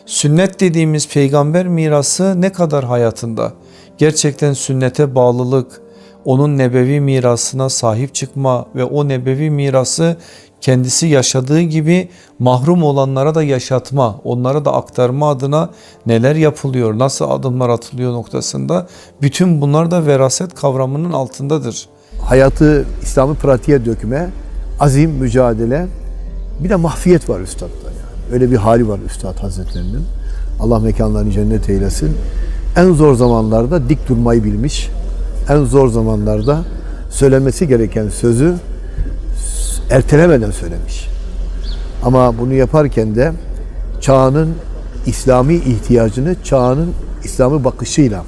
Sünnet dediğimiz peygamber mirası ne kadar hayatında? Gerçekten sünnete bağlılık, onun nebevi mirasına sahip çıkma ve o nebevi mirası kendisi yaşadığı gibi mahrum olanlara da yaşatma, onlara da aktarma adına neler yapılıyor, nasıl adımlar atılıyor noktasında bütün bunlar da veraset kavramının altındadır. Hayatı İslam'ı pratiğe dökme, azim, mücadele, bir de mahfiyet var üstadda yani. Öyle bir hali var üstad hazretlerinin. Allah mekanlarını cennet eylesin. En zor zamanlarda dik durmayı bilmiş. En zor zamanlarda söylemesi gereken sözü ertelemeden söylemiş. Ama bunu yaparken de çağının İslami ihtiyacını çağının İslami bakışıyla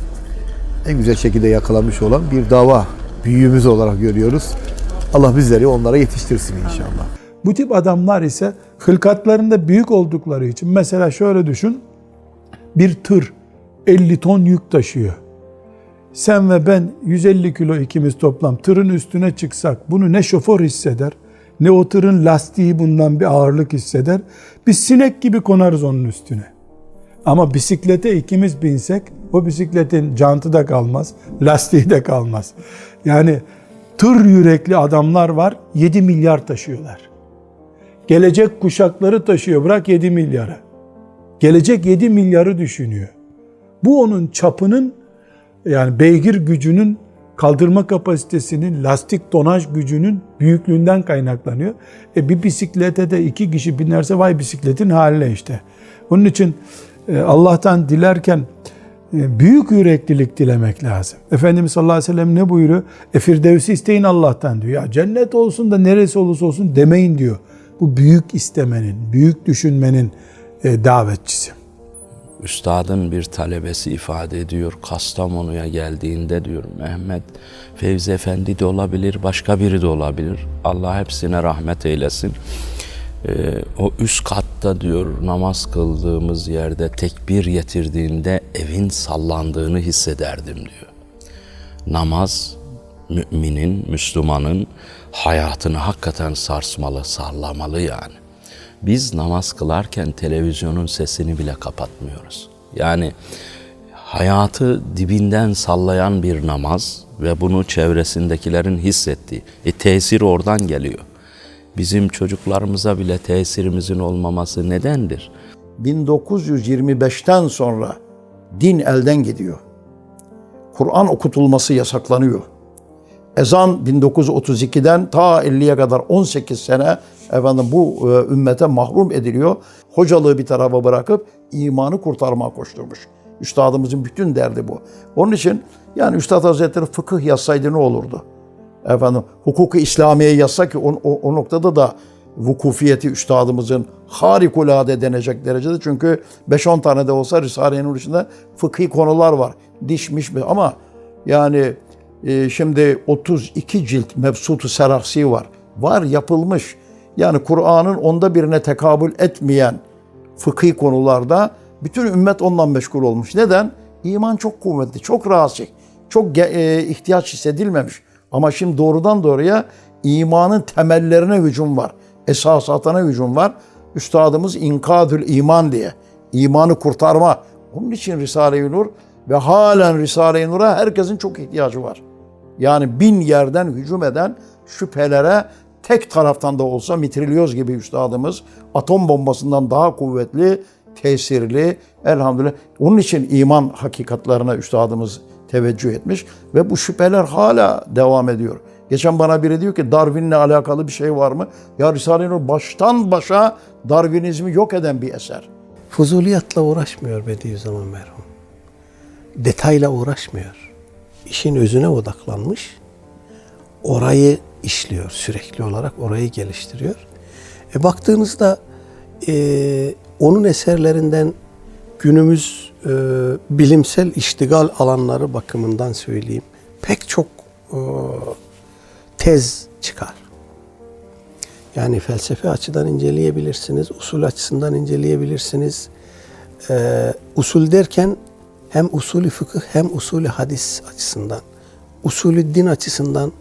en güzel şekilde yakalamış olan bir dava büyüğümüz olarak görüyoruz. Allah bizleri onlara yetiştirsin inşallah. Bu tip adamlar ise hılkatlarında büyük oldukları için mesela şöyle düşün bir tır 50 ton yük taşıyor. Sen ve ben 150 kilo ikimiz toplam tırın üstüne çıksak bunu ne şoför hisseder ne o tırın lastiği bundan bir ağırlık hisseder. Biz sinek gibi konarız onun üstüne. Ama bisiklete ikimiz binsek o bisikletin jantı da kalmaz, lastiği de kalmaz. Yani tır yürekli adamlar var 7 milyar taşıyorlar. Gelecek kuşakları taşıyor bırak 7 milyarı. Gelecek 7 milyarı düşünüyor. Bu onun çapının yani beygir gücünün kaldırma kapasitesinin, lastik tonaj gücünün büyüklüğünden kaynaklanıyor. E bir bisiklete de iki kişi binerse vay bisikletin haline işte. Onun için e, Allah'tan dilerken e, büyük yüreklilik dilemek lazım. Efendimiz sallallahu aleyhi ve sellem ne buyuruyor? E Firdevs'i isteyin Allah'tan diyor. Ya cennet olsun da neresi olursa olsun demeyin diyor. Bu büyük istemenin, büyük düşünmenin e, davetçisi. Üstadın bir talebesi ifade ediyor Kastamonu'ya geldiğinde diyor Mehmet Fevzi Efendi de olabilir başka biri de olabilir. Allah hepsine rahmet eylesin. Ee, o üst katta diyor namaz kıldığımız yerde tekbir getirdiğinde evin sallandığını hissederdim diyor. Namaz müminin, Müslümanın hayatını hakikaten sarsmalı, sallamalı yani. Biz namaz kılarken televizyonun sesini bile kapatmıyoruz. Yani hayatı dibinden sallayan bir namaz ve bunu çevresindekilerin hissettiği. E tesir oradan geliyor. Bizim çocuklarımıza bile tesirimizin olmaması nedendir? 1925'ten sonra din elden gidiyor. Kur'an okutulması yasaklanıyor. Ezan 1932'den ta 50'ye kadar 18 sene efendim bu e, ümmete mahrum ediliyor. Hocalığı bir tarafa bırakıp imanı kurtarmaya koşturmuş. Üstadımızın bütün derdi bu. Onun için yani Üstad Hazretleri fıkıh yazsaydı ne olurdu? Efendim hukuku İslamiye yazsa ki o, o, o noktada da vukufiyeti üstadımızın harikulade denecek derecede. Çünkü 5-10 tane de olsa Risale-i Nur içinde fıkhi konular var. Dişmiş mi ama yani e, şimdi 32 cilt Mebsut-u Serahsi var. Var yapılmış. Yani Kur'an'ın onda birine tekabül etmeyen fıkhi konularda bütün ümmet ondan meşgul olmuş. Neden? İman çok kuvvetli, çok rahatsız, çok e, ihtiyaç hissedilmemiş. Ama şimdi doğrudan doğruya imanın temellerine hücum var. Esasatına hücum var. Üstadımız inkadül iman diye. imanı kurtarma. Onun için Risale-i Nur ve halen Risale-i Nur'a herkesin çok ihtiyacı var. Yani bin yerden hücum eden şüphelere tek taraftan da olsa mitriliyoz gibi üstadımız atom bombasından daha kuvvetli, tesirli elhamdülillah. Onun için iman hakikatlarına üstadımız teveccüh etmiş ve bu şüpheler hala devam ediyor. Geçen bana biri diyor ki Darwin'le alakalı bir şey var mı? Ya Risale-i Nur baştan başa Darwinizmi yok eden bir eser. Fuzuliyatla uğraşmıyor Bediüzzaman merhum. Detayla uğraşmıyor. İşin özüne odaklanmış. Orayı işliyor sürekli olarak orayı geliştiriyor. E baktığınızda e, onun eserlerinden günümüz e, bilimsel iştigal alanları bakımından söyleyeyim. Pek çok e, tez çıkar. Yani felsefe açıdan inceleyebilirsiniz, usul açısından inceleyebilirsiniz. E, usul derken hem usulü fıkıh hem usulü hadis açısından, usulü din açısından,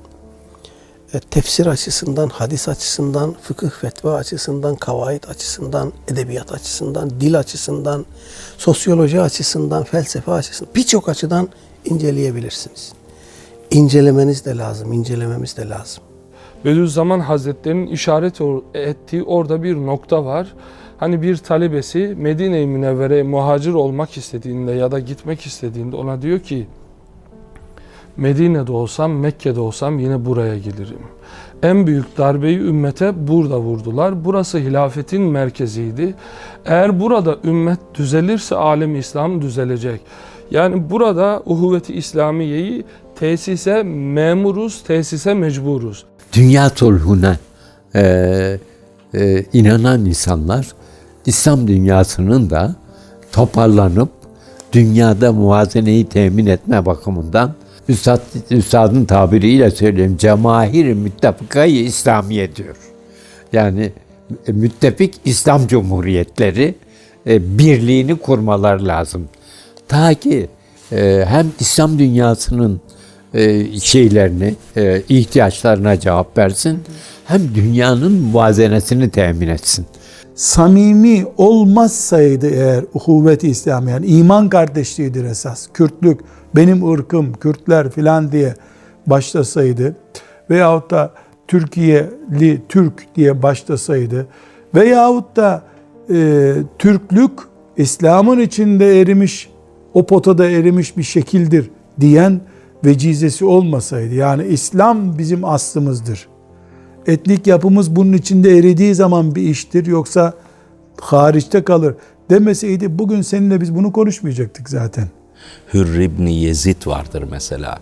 e, tefsir açısından, hadis açısından, fıkıh fetva açısından, kavaid açısından, edebiyat açısından, dil açısından, sosyoloji açısından, felsefe açısından birçok açıdan inceleyebilirsiniz. İncelemeniz de lazım, incelememiz de lazım. Bediüzzaman Hazretleri'nin işaret ettiği orada bir nokta var. Hani bir talebesi Medine-i Münevvere'ye muhacir olmak istediğinde ya da gitmek istediğinde ona diyor ki Medine'de olsam, Mekke'de olsam yine buraya gelirim. En büyük darbeyi ümmete burada vurdular. Burası hilafetin merkeziydi. Eğer burada ümmet düzelirse alem İslam düzelecek. Yani burada uhuvveti İslamiye'yi tesise memuruz, tesise mecburuz. Dünya sulhuna e, e, inanan insanlar İslam dünyasının da toparlanıp dünyada muvazeneyi temin etme bakımından Üstad, Üstad'ın tabiriyle söyleyeyim cemahir müttefikayı İslamiye diyor. Yani e, müttefik İslam Cumhuriyetleri e, birliğini kurmalar lazım. Ta ki e, hem İslam dünyasının şeylerini, ihtiyaçlarına cevap versin hem dünyanın muvazenesini temin etsin. Samimi olmazsaydı eğer uhuvvet-i İslam yani iman kardeşliğidir esas. Kürtlük, benim ırkım, Kürtler filan diye başlasaydı veyahut da Türkiye'li Türk diye başlasaydı veyahut da e, Türklük İslam'ın içinde erimiş, o potada erimiş bir şekildir diyen vecizesi olmasaydı. Yani İslam bizim aslımızdır. Etnik yapımız bunun içinde eridiği zaman bir iştir yoksa hariçte kalır demeseydi bugün seninle biz bunu konuşmayacaktık zaten. Hürr İbni Yezid vardır mesela.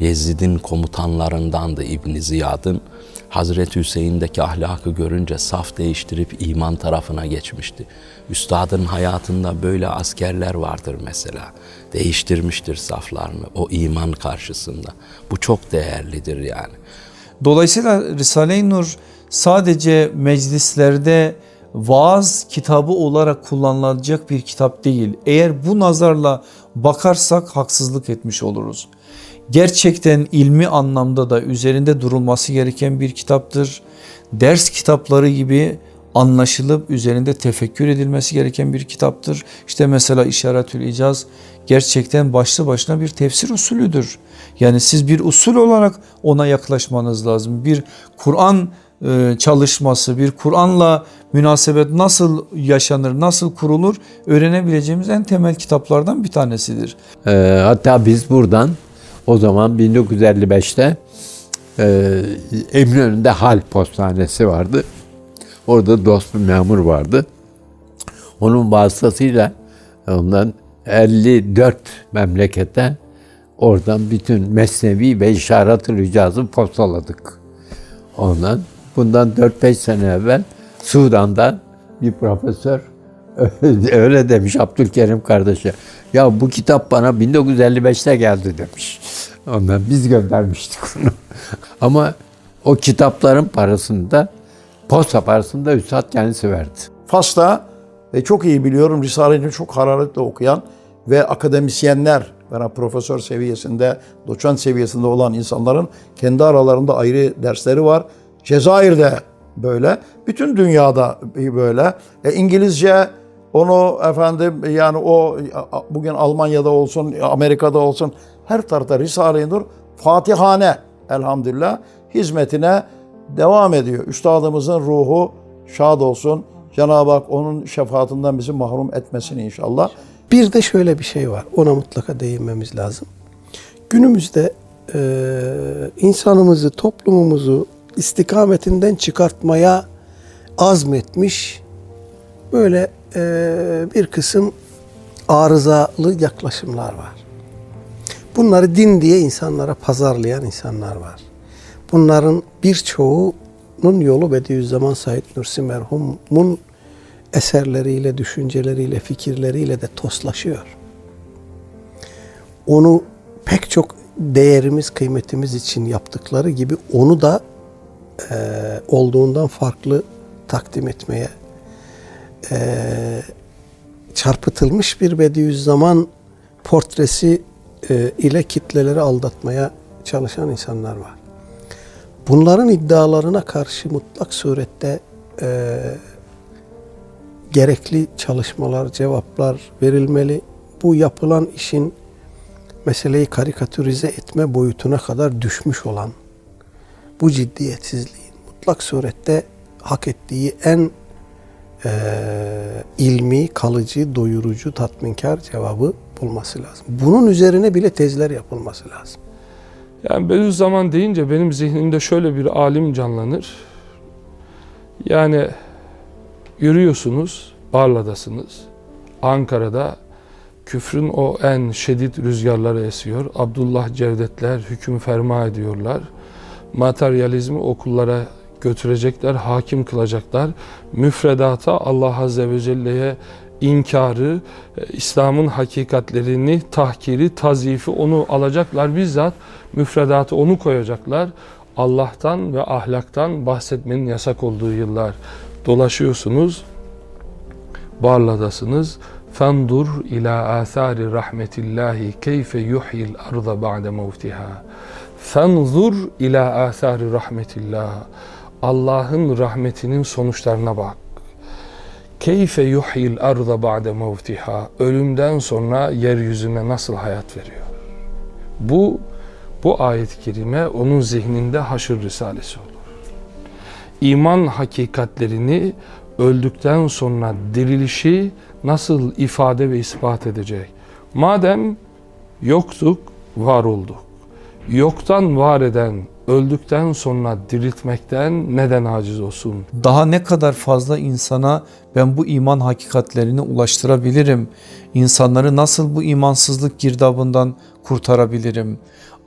Yezid'in komutanlarındandı İbni Ziyad'ın. Hazreti Hüseyin'deki ahlakı görünce saf değiştirip iman tarafına geçmişti. Üstadın hayatında böyle askerler vardır mesela. Değiştirmiştir saflarını o iman karşısında. Bu çok değerlidir yani. Dolayısıyla Risale-i Nur sadece meclislerde vaaz kitabı olarak kullanılacak bir kitap değil. Eğer bu nazarla bakarsak haksızlık etmiş oluruz. Gerçekten ilmi anlamda da üzerinde durulması gereken bir kitaptır. Ders kitapları gibi anlaşılıp üzerinde tefekkür edilmesi gereken bir kitaptır. İşte mesela İşaretül İcaz gerçekten başlı başına bir tefsir usulüdür. Yani siz bir usul olarak ona yaklaşmanız lazım. Bir Kur'an e, çalışması, bir Kur'an'la münasebet nasıl yaşanır, nasıl kurulur öğrenebileceğimiz en temel kitaplardan bir tanesidir. E, hatta biz buradan o zaman 1955'te e, Eminönü'nde Hal Postanesi vardı. Orada dost bir memur vardı. Onun vasıtasıyla ondan 54 memlekete oradan bütün Mesnevi ve İşaret-ı Ricaz'ı postaladık. Ondan bundan 4-5 sene evvel Sudan'dan bir profesör öyle demiş Abdülkerim kardeşe. Ya bu kitap bana 1955'te geldi demiş. Ondan biz göndermiştik onu. Ama o kitapların parasını da posta parasını da Üstad kendisi verdi. Fas'ta ve çok iyi biliyorum Risale'ni çok hararetle okuyan ve akademisyenler veya profesör seviyesinde, doçent seviyesinde olan insanların kendi aralarında ayrı dersleri var. Cezayir'de böyle, bütün dünyada böyle. E, İngilizce onu efendim yani o bugün Almanya'da olsun, Amerika'da olsun her tarafta Risale-i Nur Fatihane elhamdülillah hizmetine devam ediyor. Üstadımızın ruhu şad olsun. Cenab-ı Hak onun şefaatinden bizi mahrum etmesin inşallah. Bir de şöyle bir şey var. Ona mutlaka değinmemiz lazım. Günümüzde e, insanımızı, toplumumuzu istikametinden çıkartmaya azmetmiş böyle e, bir kısım arızalı yaklaşımlar var. Bunları din diye insanlara pazarlayan insanlar var. Bunların birçoğunun yolu Bediüzzaman Said Nursi merhumun eserleriyle, düşünceleriyle, fikirleriyle de toslaşıyor. onu pek çok değerimiz, kıymetimiz için yaptıkları gibi onu da e, olduğundan farklı takdim etmeye e, çarpıtılmış bir Bediüzzaman portresi e, ile kitleleri aldatmaya çalışan insanlar var. Bunların iddialarına karşı mutlak surette e, gerekli çalışmalar, cevaplar verilmeli. Bu yapılan işin meseleyi karikatürize etme boyutuna kadar düşmüş olan bu ciddiyetsizliğin mutlak surette hak ettiği en e, ilmi, kalıcı, doyurucu, tatminkar cevabı bulması lazım. Bunun üzerine bile tezler yapılması lazım. Yani Bediüzzaman deyince benim zihnimde şöyle bir alim canlanır. Yani yürüyorsunuz, Barla'dasınız. Ankara'da küfrün o en şiddet rüzgarları esiyor. Abdullah Cevdetler hüküm ferma ediyorlar. Materyalizmi okullara götürecekler, hakim kılacaklar. Müfredata Allah Azze ve Celle'ye inkarı, e, İslam'ın hakikatlerini, tahkiri, tazifi onu alacaklar. Bizzat müfredatı onu koyacaklar. Allah'tan ve ahlaktan bahsetmenin yasak olduğu yıllar dolaşıyorsunuz. Barla'dasınız. Fendur ila athari rahmetillahi keyfe yuhyil arda ba'de mevtiha. Fenzur ila athari rahmetillah. Allah'ın rahmetinin sonuçlarına bak. Keyfe yuhyil arda ba'de mevtiha. Ölümden sonra yeryüzüne nasıl hayat veriyor? Bu bu ayet-i kerime onun zihninde haşır risalesi olur. İman hakikatlerini öldükten sonra dirilişi nasıl ifade ve ispat edecek? Madem yoktuk, var olduk. Yoktan var eden, öldükten sonra diriltmekten neden aciz olsun? Daha ne kadar fazla insana ben bu iman hakikatlerini ulaştırabilirim? İnsanları nasıl bu imansızlık girdabından kurtarabilirim?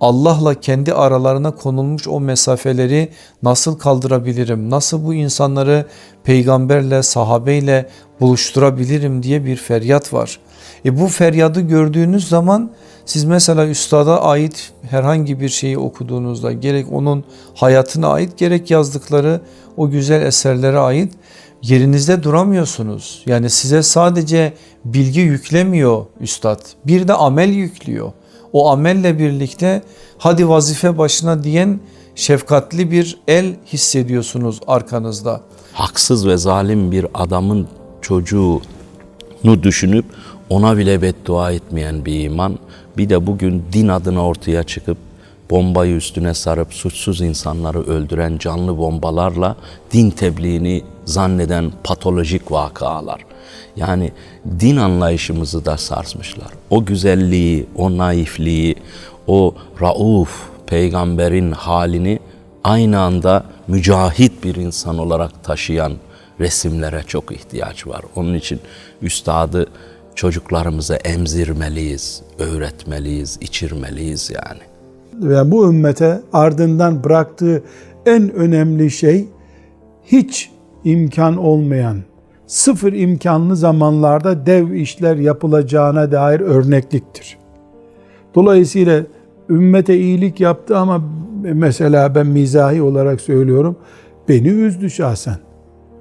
Allah'la kendi aralarına konulmuş o mesafeleri nasıl kaldırabilirim? Nasıl bu insanları peygamberle, sahabeyle buluşturabilirim diye bir feryat var. E bu feryadı gördüğünüz zaman siz mesela üstada ait herhangi bir şeyi okuduğunuzda gerek onun hayatına ait gerek yazdıkları o güzel eserlere ait yerinizde duramıyorsunuz. Yani size sadece bilgi yüklemiyor üstad bir de amel yüklüyor. O amelle birlikte hadi vazife başına diyen şefkatli bir el hissediyorsunuz arkanızda. Haksız ve zalim bir adamın çocuğunu düşünüp ona bile beddua etmeyen bir iman. Bir de bugün din adına ortaya çıkıp bombayı üstüne sarıp suçsuz insanları öldüren canlı bombalarla din tebliğini zanneden patolojik vakalar. Yani din anlayışımızı da sarsmışlar. O güzelliği, o naifliği, o rauf peygamberin halini aynı anda mücahit bir insan olarak taşıyan resimlere çok ihtiyaç var. Onun için üstadı çocuklarımıza emzirmeliyiz, öğretmeliyiz, içirmeliyiz yani. Ve bu ümmete ardından bıraktığı en önemli şey hiç imkan olmayan, sıfır imkanlı zamanlarda dev işler yapılacağına dair örnekliktir. Dolayısıyla ümmete iyilik yaptı ama mesela ben mizahi olarak söylüyorum beni üzdü şahsen.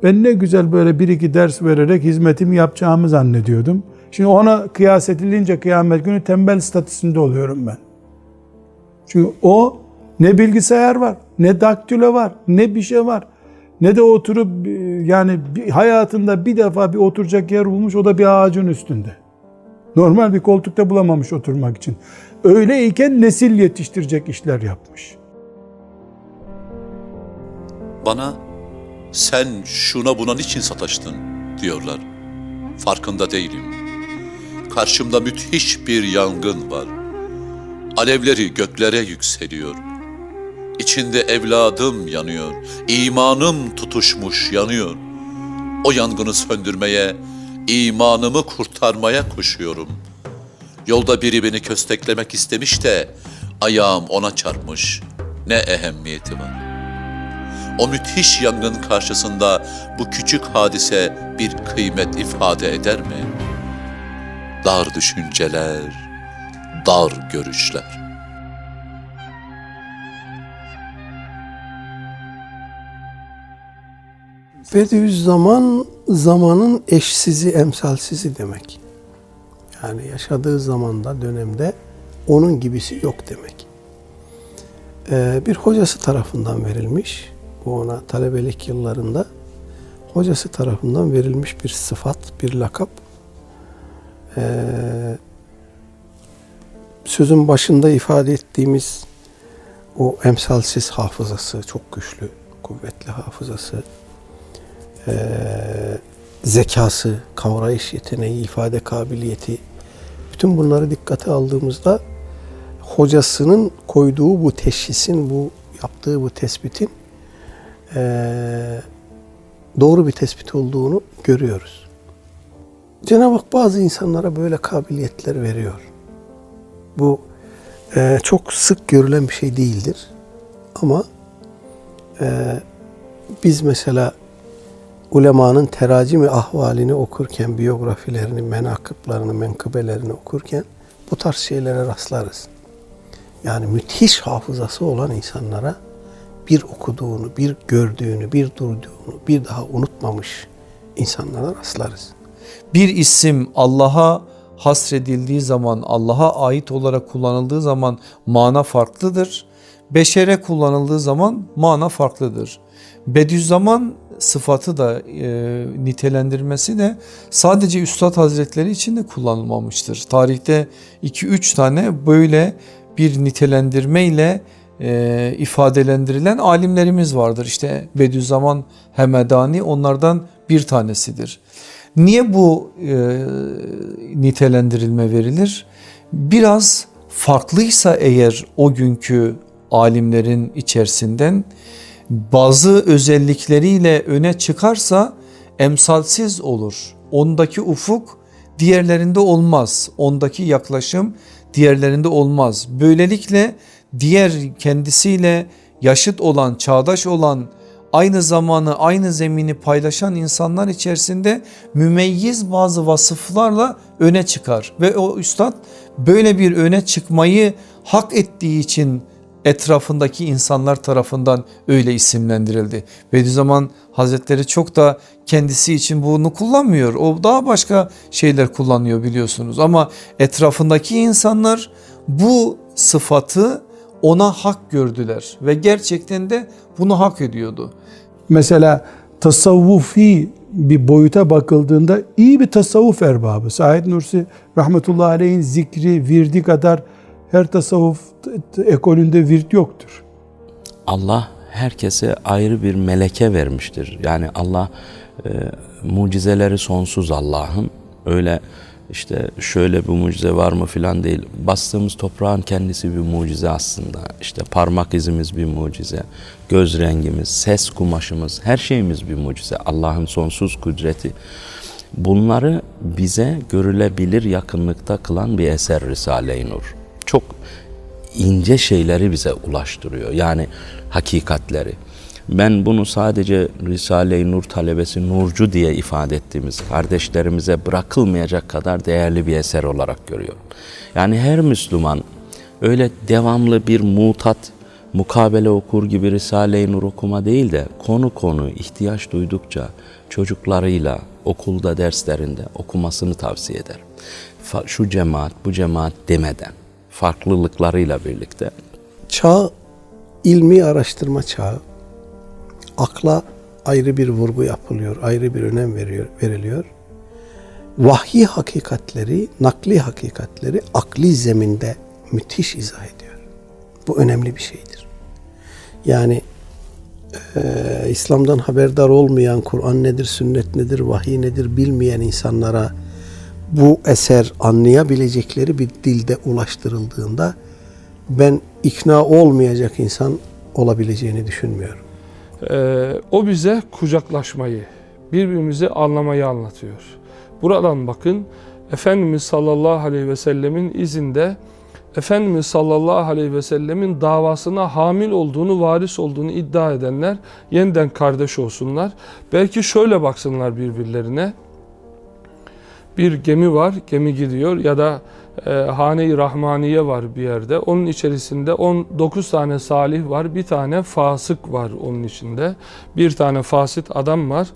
Ben ne güzel böyle bir iki ders vererek hizmetimi yapacağımı zannediyordum. Şimdi ona kıyas edilince kıyamet günü tembel statüsünde oluyorum ben. Çünkü o ne bilgisayar var, ne daktilo var, ne bir şey var. Ne de oturup yani hayatında bir defa bir oturacak yer bulmuş o da bir ağacın üstünde. Normal bir koltukta bulamamış oturmak için. Öyleyken nesil yetiştirecek işler yapmış. Bana sen şuna buna niçin sataştın diyorlar. Farkında değilim. Karşımda müthiş bir yangın var. Alevleri göklere yükseliyor. İçinde evladım yanıyor. İmanım tutuşmuş yanıyor. O yangını söndürmeye, imanımı kurtarmaya koşuyorum. Yolda biri beni kösteklemek istemiş de ayağım ona çarpmış. Ne ehemmiyeti var. O müthiş yangın karşısında bu küçük hadise bir kıymet ifade eder mi? Dar düşünceler, dar görüşler. Bediüzzaman zamanın eşsizi, emsalsizi demek. Yani yaşadığı zamanda, dönemde onun gibisi yok demek. Ee, bir hocası tarafından verilmiş. Bu ona talebelik yıllarında hocası tarafından verilmiş bir sıfat, bir lakap. Ee, sözün başında ifade ettiğimiz o emsalsiz hafızası, çok güçlü, kuvvetli hafızası, e, zekası, kavrayış yeteneği, ifade kabiliyeti, bütün bunları dikkate aldığımızda hocasının koyduğu bu teşhisin, bu yaptığı bu tespitin e, doğru bir tespit olduğunu görüyoruz. Cenab-ı Hak bazı insanlara böyle kabiliyetler veriyor. Bu e, çok sık görülen bir şey değildir. Ama e, biz mesela ulemanın teracimi ahvalini okurken, biyografilerini, menakıplarını, menkıbelerini okurken bu tarz şeylere rastlarız. Yani müthiş hafızası olan insanlara bir okuduğunu, bir gördüğünü, bir duyduğunu bir daha unutmamış insanlara rastlarız. Bir isim Allah'a hasredildiği zaman, Allah'a ait olarak kullanıldığı zaman mana farklıdır. Beşere kullanıldığı zaman mana farklıdır. Bediüzzaman sıfatı da e, nitelendirmesi de sadece Üstad Hazretleri için de kullanılmamıştır. Tarihte 2-3 tane böyle bir nitelendirme ile e, ifadelendirilen alimlerimiz vardır. İşte Bediüzzaman Hemedani onlardan bir tanesidir. Niye bu e, nitelendirilme verilir? Biraz farklıysa eğer o günkü alimlerin içerisinden bazı özellikleriyle öne çıkarsa emsalsiz olur. Ondaki ufuk diğerlerinde olmaz. Ondaki yaklaşım diğerlerinde olmaz. Böylelikle diğer kendisiyle yaşıt olan, çağdaş olan, aynı zamanı, aynı zemini paylaşan insanlar içerisinde mümeyyiz bazı vasıflarla öne çıkar. Ve o üstad böyle bir öne çıkmayı hak ettiği için etrafındaki insanlar tarafından öyle isimlendirildi. Bediüzzaman Hazretleri çok da kendisi için bunu kullanmıyor. O daha başka şeyler kullanıyor biliyorsunuz ama etrafındaki insanlar bu sıfatı ona hak gördüler ve gerçekten de bunu hak ediyordu. Mesela tasavvufi bir boyuta bakıldığında iyi bir tasavvuf erbabı. Said Nursi rahmetullahi aleyhin zikri, virdi kadar her tasavvuf ekolünde virt yoktur. Allah herkese ayrı bir meleke vermiştir. Yani Allah e, mucizeleri sonsuz Allah'ın. Öyle işte şöyle bir mucize var mı filan değil. Bastığımız toprağın kendisi bir mucize aslında. İşte parmak izimiz bir mucize. Göz rengimiz, ses kumaşımız, her şeyimiz bir mucize. Allah'ın sonsuz kudreti. Bunları bize görülebilir yakınlıkta kılan bir eser Risale-i Nur. Çok ince şeyleri bize ulaştırıyor. Yani hakikatleri. Ben bunu sadece Risale-i Nur talebesi Nurcu diye ifade ettiğimiz kardeşlerimize bırakılmayacak kadar değerli bir eser olarak görüyorum. Yani her Müslüman öyle devamlı bir mutat, mukabele okur gibi Risale-i Nur okuma değil de konu konu ihtiyaç duydukça çocuklarıyla okulda derslerinde okumasını tavsiye ederim. Şu cemaat bu cemaat demeden farklılıklarıyla birlikte. Çağ ilmi araştırma çağı. Akla ayrı bir vurgu yapılıyor, ayrı bir önem veriyor, veriliyor. Vahyi hakikatleri, nakli hakikatleri akli zeminde müthiş izah ediyor. Bu önemli bir şeydir. Yani e, İslam'dan haberdar olmayan, Kur'an nedir, sünnet nedir, vahiy nedir bilmeyen insanlara bu eser anlayabilecekleri bir dilde ulaştırıldığında ben ikna olmayacak insan olabileceğini düşünmüyorum. Ee, o bize kucaklaşmayı, birbirimizi anlamayı anlatıyor. Buradan bakın Efendimiz sallallahu aleyhi ve sellemin izinde Efendimiz sallallahu aleyhi ve sellemin davasına hamil olduğunu, varis olduğunu iddia edenler yeniden kardeş olsunlar. Belki şöyle baksınlar birbirlerine bir gemi var, gemi gidiyor ya da e, Hane-i Rahmaniye var bir yerde. Onun içerisinde 19 tane salih var, bir tane fasık var onun içinde. Bir tane fasit adam var.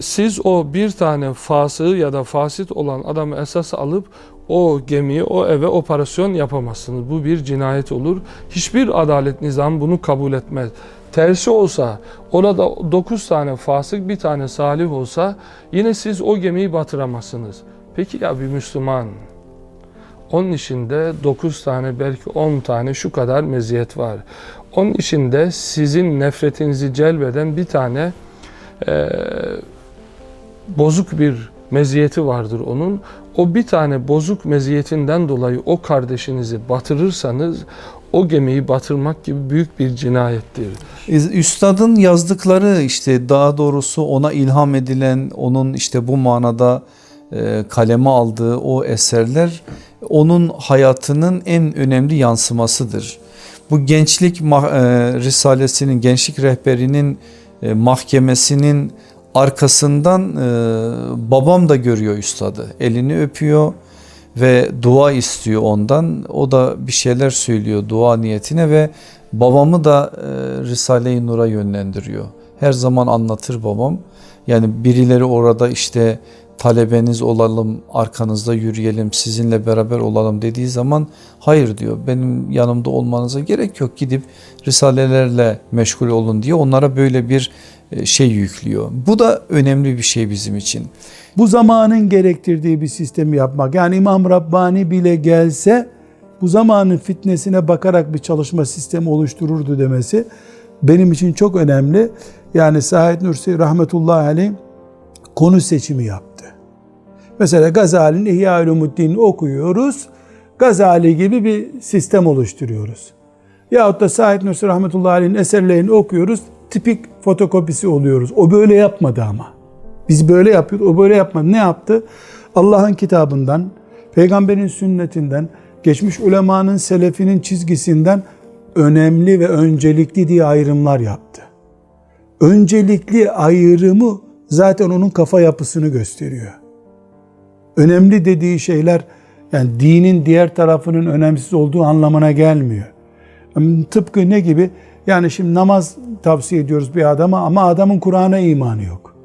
Siz o bir tane fasığı ya da fasit olan adamı esas alıp o gemiyi, o eve operasyon yapamazsınız. Bu bir cinayet olur. Hiçbir adalet nizam bunu kabul etmez. Tersi olsa, orada 9 tane fasık, bir tane salih olsa yine siz o gemiyi batıramazsınız. Peki ya bir Müslüman? Onun içinde 9 tane belki 10 tane şu kadar meziyet var. Onun içinde sizin nefretinizi celbeden bir tane e, bozuk bir meziyeti vardır onun. O bir tane bozuk meziyetinden dolayı o kardeşinizi batırırsanız o gemiyi batırmak gibi büyük bir cinayettir. Üstadın yazdıkları işte daha doğrusu ona ilham edilen onun işte bu manada e, kaleme aldığı o eserler onun hayatının en önemli yansımasıdır. Bu gençlik e, risalesinin, gençlik rehberinin e, mahkemesinin arkasından babam da görüyor üstadı. Elini öpüyor ve dua istiyor ondan. O da bir şeyler söylüyor dua niyetine ve babamı da Risale-i Nur'a yönlendiriyor. Her zaman anlatır babam. Yani birileri orada işte talebeniz olalım, arkanızda yürüyelim, sizinle beraber olalım dediği zaman hayır diyor. Benim yanımda olmanıza gerek yok. Gidip risalelerle meşgul olun diye onlara böyle bir e, şey yüklüyor. Bu da önemli bir şey bizim için. Bu zamanın gerektirdiği bir sistemi yapmak. Yani İmam Rabbani bile gelse bu zamanın fitnesine bakarak bir çalışma sistemi oluştururdu demesi benim için çok önemli. Yani Said Nursi rahmetullahi aleyh konu seçimi yaptı. Mesela Gazali'nin İhya Ulumuddin'i okuyoruz. Gazali gibi bir sistem oluşturuyoruz. Yahut da Said Nursi Rahmetullahi Aleyh'in eserlerini okuyoruz. Tipik fotokopisi oluyoruz. O böyle yapmadı ama. Biz böyle yapıyoruz. O böyle yapmadı. Ne yaptı? Allah'ın kitabından, peygamberin sünnetinden, geçmiş ulemanın, selefinin çizgisinden önemli ve öncelikli diye ayrımlar yaptı. Öncelikli ayrımı zaten onun kafa yapısını gösteriyor. Önemli dediği şeyler yani dinin diğer tarafının önemsiz olduğu anlamına gelmiyor. Tıpkı ne gibi? Yani şimdi namaz tavsiye ediyoruz bir adama ama adamın Kur'an'a imanı yok.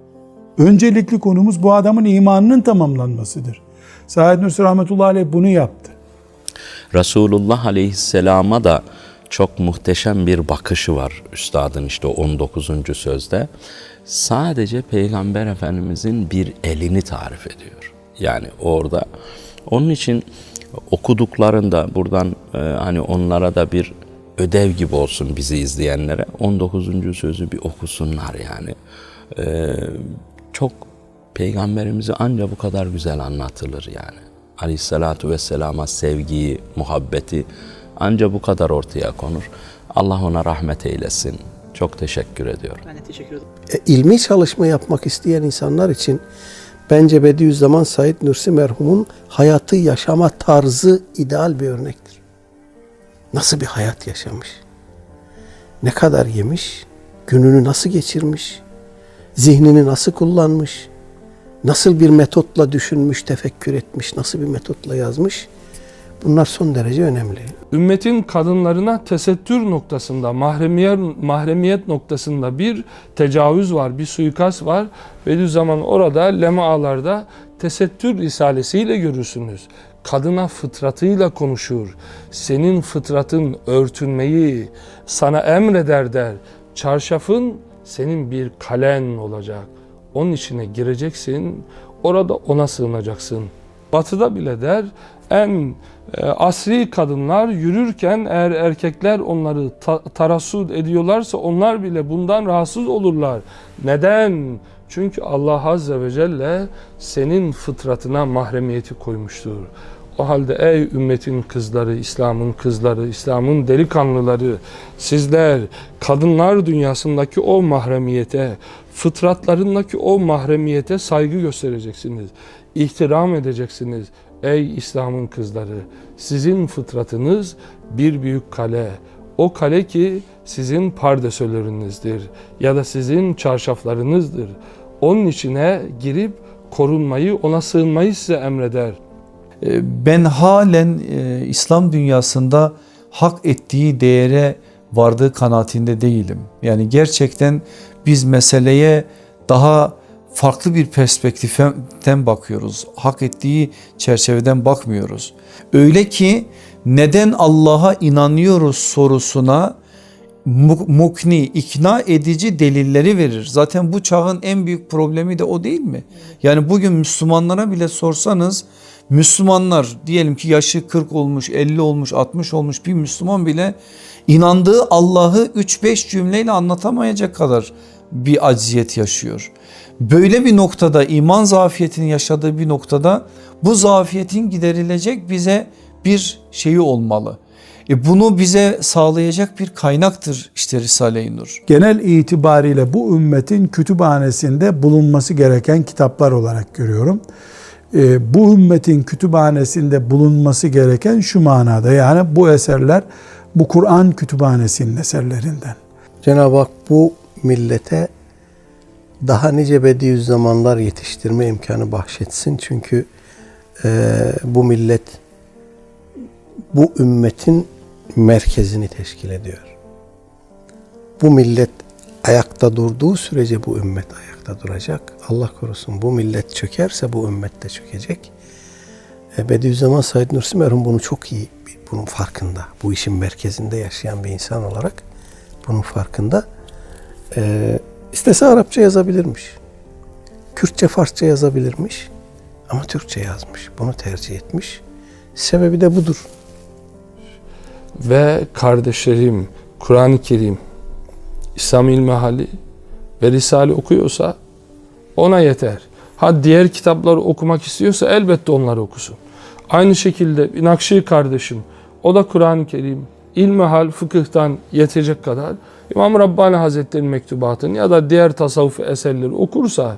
Öncelikli konumuz bu adamın imanının tamamlanmasıdır. Said Nursi Rahmetullahi Aleyh bunu yaptı. Resulullah Aleyhisselam'a da çok muhteşem bir bakışı var üstadın işte 19. sözde. Sadece Peygamber Efendimizin bir elini tarif ediyor. Yani orada onun için okuduklarında buradan e, hani onlara da bir ödev gibi olsun bizi izleyenlere 19. sözü bir okusunlar yani. E, çok peygamberimizi anca bu kadar güzel anlatılır yani. Aleyhissalatu vesselama sevgiyi, muhabbeti anca bu kadar ortaya konur. Allah ona rahmet eylesin. Çok teşekkür ediyorum. Ben de teşekkür ederim. E, ilmi çalışma yapmak isteyen insanlar için bence Bediüzzaman Said Nursi merhumun hayatı yaşama tarzı ideal bir örnektir. Nasıl bir hayat yaşamış? Ne kadar yemiş? Gününü nasıl geçirmiş? Zihnini nasıl kullanmış? Nasıl bir metotla düşünmüş, tefekkür etmiş, nasıl bir metotla yazmış? Bunlar son derece önemli. Ümmetin kadınlarına tesettür noktasında, mahremiyet, mahremiyet noktasında bir tecavüz var, bir suikast var. Bediüzzaman orada lemaalarda tesettür risalesiyle görürsünüz. Kadına fıtratıyla konuşur. Senin fıtratın örtünmeyi sana emreder der. Çarşafın senin bir kalen olacak. Onun içine gireceksin. Orada ona sığınacaksın. Batıda bile der en e, asri kadınlar yürürken eğer erkekler onları ta tarassud ediyorlarsa onlar bile bundan rahatsız olurlar. Neden? Çünkü Allah Azze ve Celle senin fıtratına mahremiyeti koymuştur. O halde ey ümmetin kızları, İslam'ın kızları, İslam'ın delikanlıları, sizler kadınlar dünyasındaki o mahremiyete, fıtratlarındaki o mahremiyete saygı göstereceksiniz. ihtiram edeceksiniz. Ey İslam'ın kızları, sizin fıtratınız bir büyük kale. O kale ki sizin pardesölerinizdir ya da sizin çarşaflarınızdır. Onun içine girip korunmayı, ona sığınmayı size emreder. E, ben halen e, İslam dünyasında hak ettiği değere vardığı kanaatinde değilim. Yani gerçekten biz meseleye daha farklı bir perspektiften bakıyoruz. Hak ettiği çerçeveden bakmıyoruz. Öyle ki neden Allah'a inanıyoruz sorusuna mukni, ikna edici delilleri verir. Zaten bu çağın en büyük problemi de o değil mi? Yani bugün Müslümanlara bile sorsanız Müslümanlar diyelim ki yaşı 40 olmuş, 50 olmuş, 60 olmuş bir Müslüman bile inandığı Allah'ı 3-5 cümleyle anlatamayacak kadar bir acziyet yaşıyor. Böyle bir noktada iman zafiyetini yaşadığı bir noktada bu zafiyetin giderilecek bize bir şeyi olmalı. E bunu bize sağlayacak bir kaynaktır işte Risale-i Nur. Genel itibariyle bu ümmetin kütüphanesinde bulunması gereken kitaplar olarak görüyorum. E, bu ümmetin kütüphanesinde bulunması gereken şu manada yani bu eserler bu Kur'an kütüphanesinin eserlerinden. Cenab-ı Hak bu millete daha nice Bediüzzamanlar yetiştirme imkanı bahşetsin. Çünkü e, bu millet bu ümmetin merkezini teşkil ediyor. Bu millet ayakta durduğu sürece bu ümmet ayakta duracak. Allah korusun bu millet çökerse bu ümmet de çökecek. E, Bediüzzaman Said Nursi merhum bunu çok iyi, bunun farkında. Bu işin merkezinde yaşayan bir insan olarak bunun farkında. E, istese Arapça yazabilirmiş. Kürtçe, Farsça yazabilirmiş. Ama Türkçe yazmış. Bunu tercih etmiş. Sebebi de budur ve kardeşlerim Kur'an-ı Kerim, İslam İlmihali ve Risale okuyorsa ona yeter. Ha diğer kitapları okumak istiyorsa elbette onları okusun. Aynı şekilde Nakşi kardeşim o da Kur'an-ı Kerim, ilmihal, fıkıhtan yetecek kadar İmam Rabbani Hazretleri'nin mektubatını ya da diğer tasavvuf eserleri okursa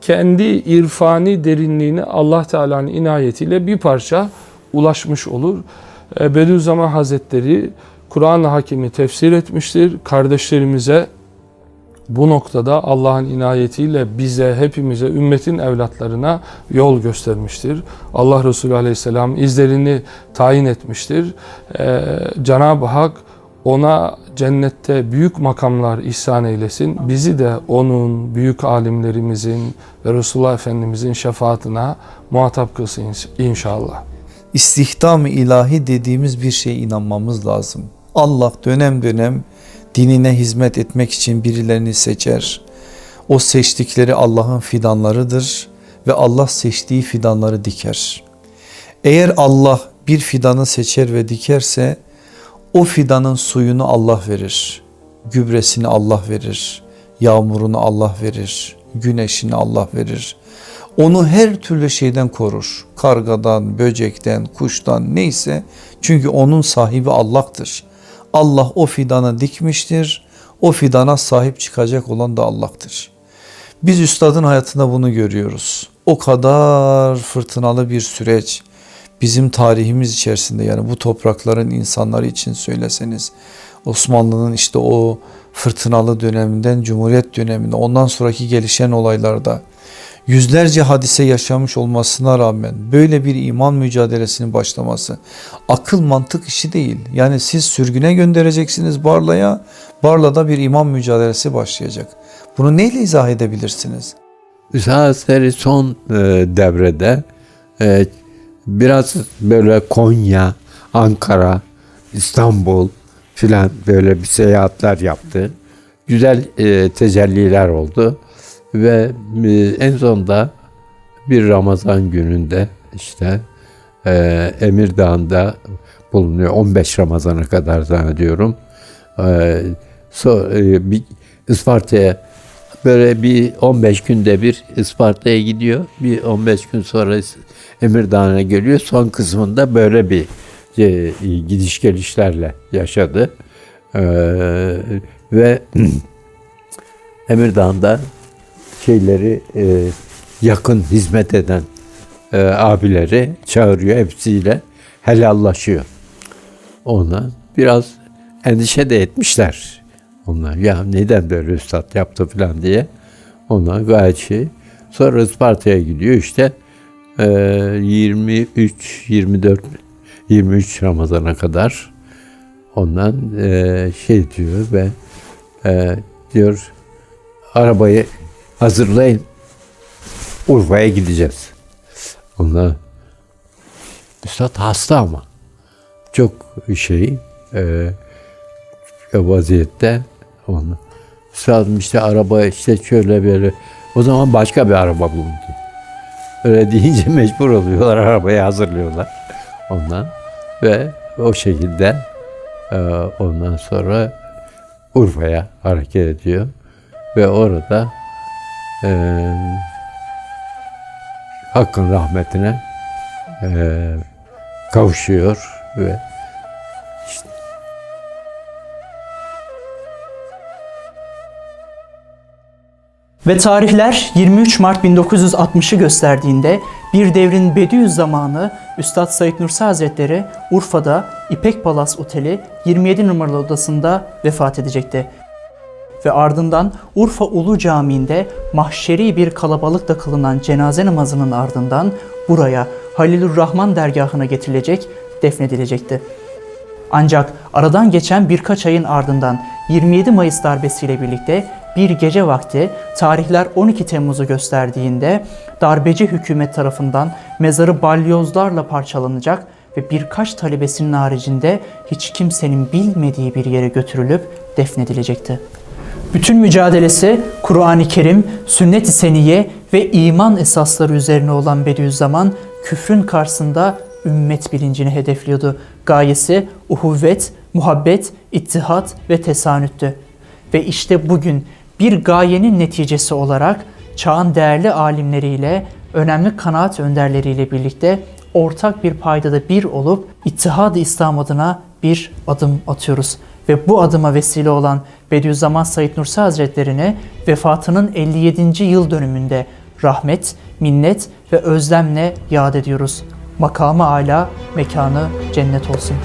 kendi irfani derinliğine Allah Teala'nın inayetiyle bir parça ulaşmış olur. E, Bediüzzaman Hazretleri Kur'an-ı Hakim'i tefsir etmiştir. Kardeşlerimize bu noktada Allah'ın inayetiyle bize, hepimize, ümmetin evlatlarına yol göstermiştir. Allah Resulü Aleyhisselam izlerini tayin etmiştir. Ee, Cenab-ı Hak ona cennette büyük makamlar ihsan eylesin. Bizi de onun, büyük alimlerimizin ve Resulullah Efendimizin şefaatine muhatap kılsın inşallah istihdam ilahi dediğimiz bir şeye inanmamız lazım. Allah dönem dönem dinine hizmet etmek için birilerini seçer. O seçtikleri Allah'ın fidanlarıdır ve Allah seçtiği fidanları diker. Eğer Allah bir fidanı seçer ve dikerse o fidanın suyunu Allah verir. Gübresini Allah verir. Yağmurunu Allah verir. Güneşini Allah verir onu her türlü şeyden korur. Kargadan, böcekten, kuştan neyse. Çünkü onun sahibi Allah'tır. Allah o fidanı dikmiştir. O fidana sahip çıkacak olan da Allah'tır. Biz üstadın hayatında bunu görüyoruz. O kadar fırtınalı bir süreç bizim tarihimiz içerisinde yani bu toprakların insanları için söyleseniz Osmanlı'nın işte o fırtınalı döneminden Cumhuriyet döneminde ondan sonraki gelişen olaylarda yüzlerce hadise yaşamış olmasına rağmen böyle bir iman mücadelesinin başlaması akıl mantık işi değil. Yani siz sürgüne göndereceksiniz Barla'ya, Barla'da bir iman mücadelesi başlayacak. Bunu neyle izah edebilirsiniz? Üstad son e, devrede e, biraz böyle Konya, Ankara, İstanbul filan böyle bir seyahatler yaptı. Güzel e, tecelliler oldu. Ve e, en sonunda bir Ramazan gününde işte e, Emirdağ'da bulunuyor. 15 Ramazan'a kadar zannediyorum. E, so, e, bir Isparta'ya böyle bir 15 günde bir Isparta'ya gidiyor. Bir 15 gün sonra Emirdağ'a geliyor. Son kısmında böyle bir e, gidiş gelişlerle yaşadı. E, ve Emirdağ'da şeyleri e, yakın hizmet eden e, abileri çağırıyor hepsiyle helallaşıyor. Ona biraz endişe de etmişler. Onlar ya neden böyle üstad yaptı falan diye. Ona gayet şey. Sonra Isparta'ya gidiyor işte e, 23, 24, 23 Ramazan'a kadar ondan e, şey diyor ve e, diyor arabayı hazırlayın Urfa'ya gideceğiz. Ondan Üstad hasta ama çok şey e, vaziyette onu. Üstadım işte araba işte şöyle böyle. O zaman başka bir araba bulundu. Öyle deyince mecbur oluyorlar arabayı hazırlıyorlar ondan ve o şekilde e, ondan sonra Urfa'ya hareket ediyor ve orada e, Hakk'ın rahmetine e, kavuşuyor ve Ve tarihler 23 Mart 1960'ı gösterdiğinde bir devrin Bediüzzamanı Üstad Said Nursi Hazretleri Urfa'da İpek Palas Oteli 27 numaralı odasında vefat edecekti. Ve ardından Urfa Ulu Camii'nde mahşeri bir kalabalıkla kılınan cenaze namazının ardından buraya Halilur Rahman dergahına getirilecek, defnedilecekti. Ancak aradan geçen birkaç ayın ardından 27 Mayıs darbesiyle birlikte bir gece vakti tarihler 12 Temmuz'u gösterdiğinde darbeci hükümet tarafından mezarı balyozlarla parçalanacak ve birkaç talebesinin haricinde hiç kimsenin bilmediği bir yere götürülüp defnedilecekti. Bütün mücadelesi Kur'an-ı Kerim, sünnet-i seniye ve iman esasları üzerine olan Bediüzzaman küfrün karşısında ümmet bilincini hedefliyordu. Gayesi uhuvvet, muhabbet, ittihat ve tesanüttü. Ve işte bugün bir gayenin neticesi olarak çağın değerli alimleriyle, önemli kanaat önderleriyle birlikte ortak bir paydada bir olup İttihad-ı İslam adına bir adım atıyoruz. Ve bu adıma vesile olan Bediüzzaman Said Nursi Hazretlerine vefatının 57. yıl dönümünde rahmet, minnet ve özlemle yad ediyoruz. Makamı âlâ, mekanı cennet olsun.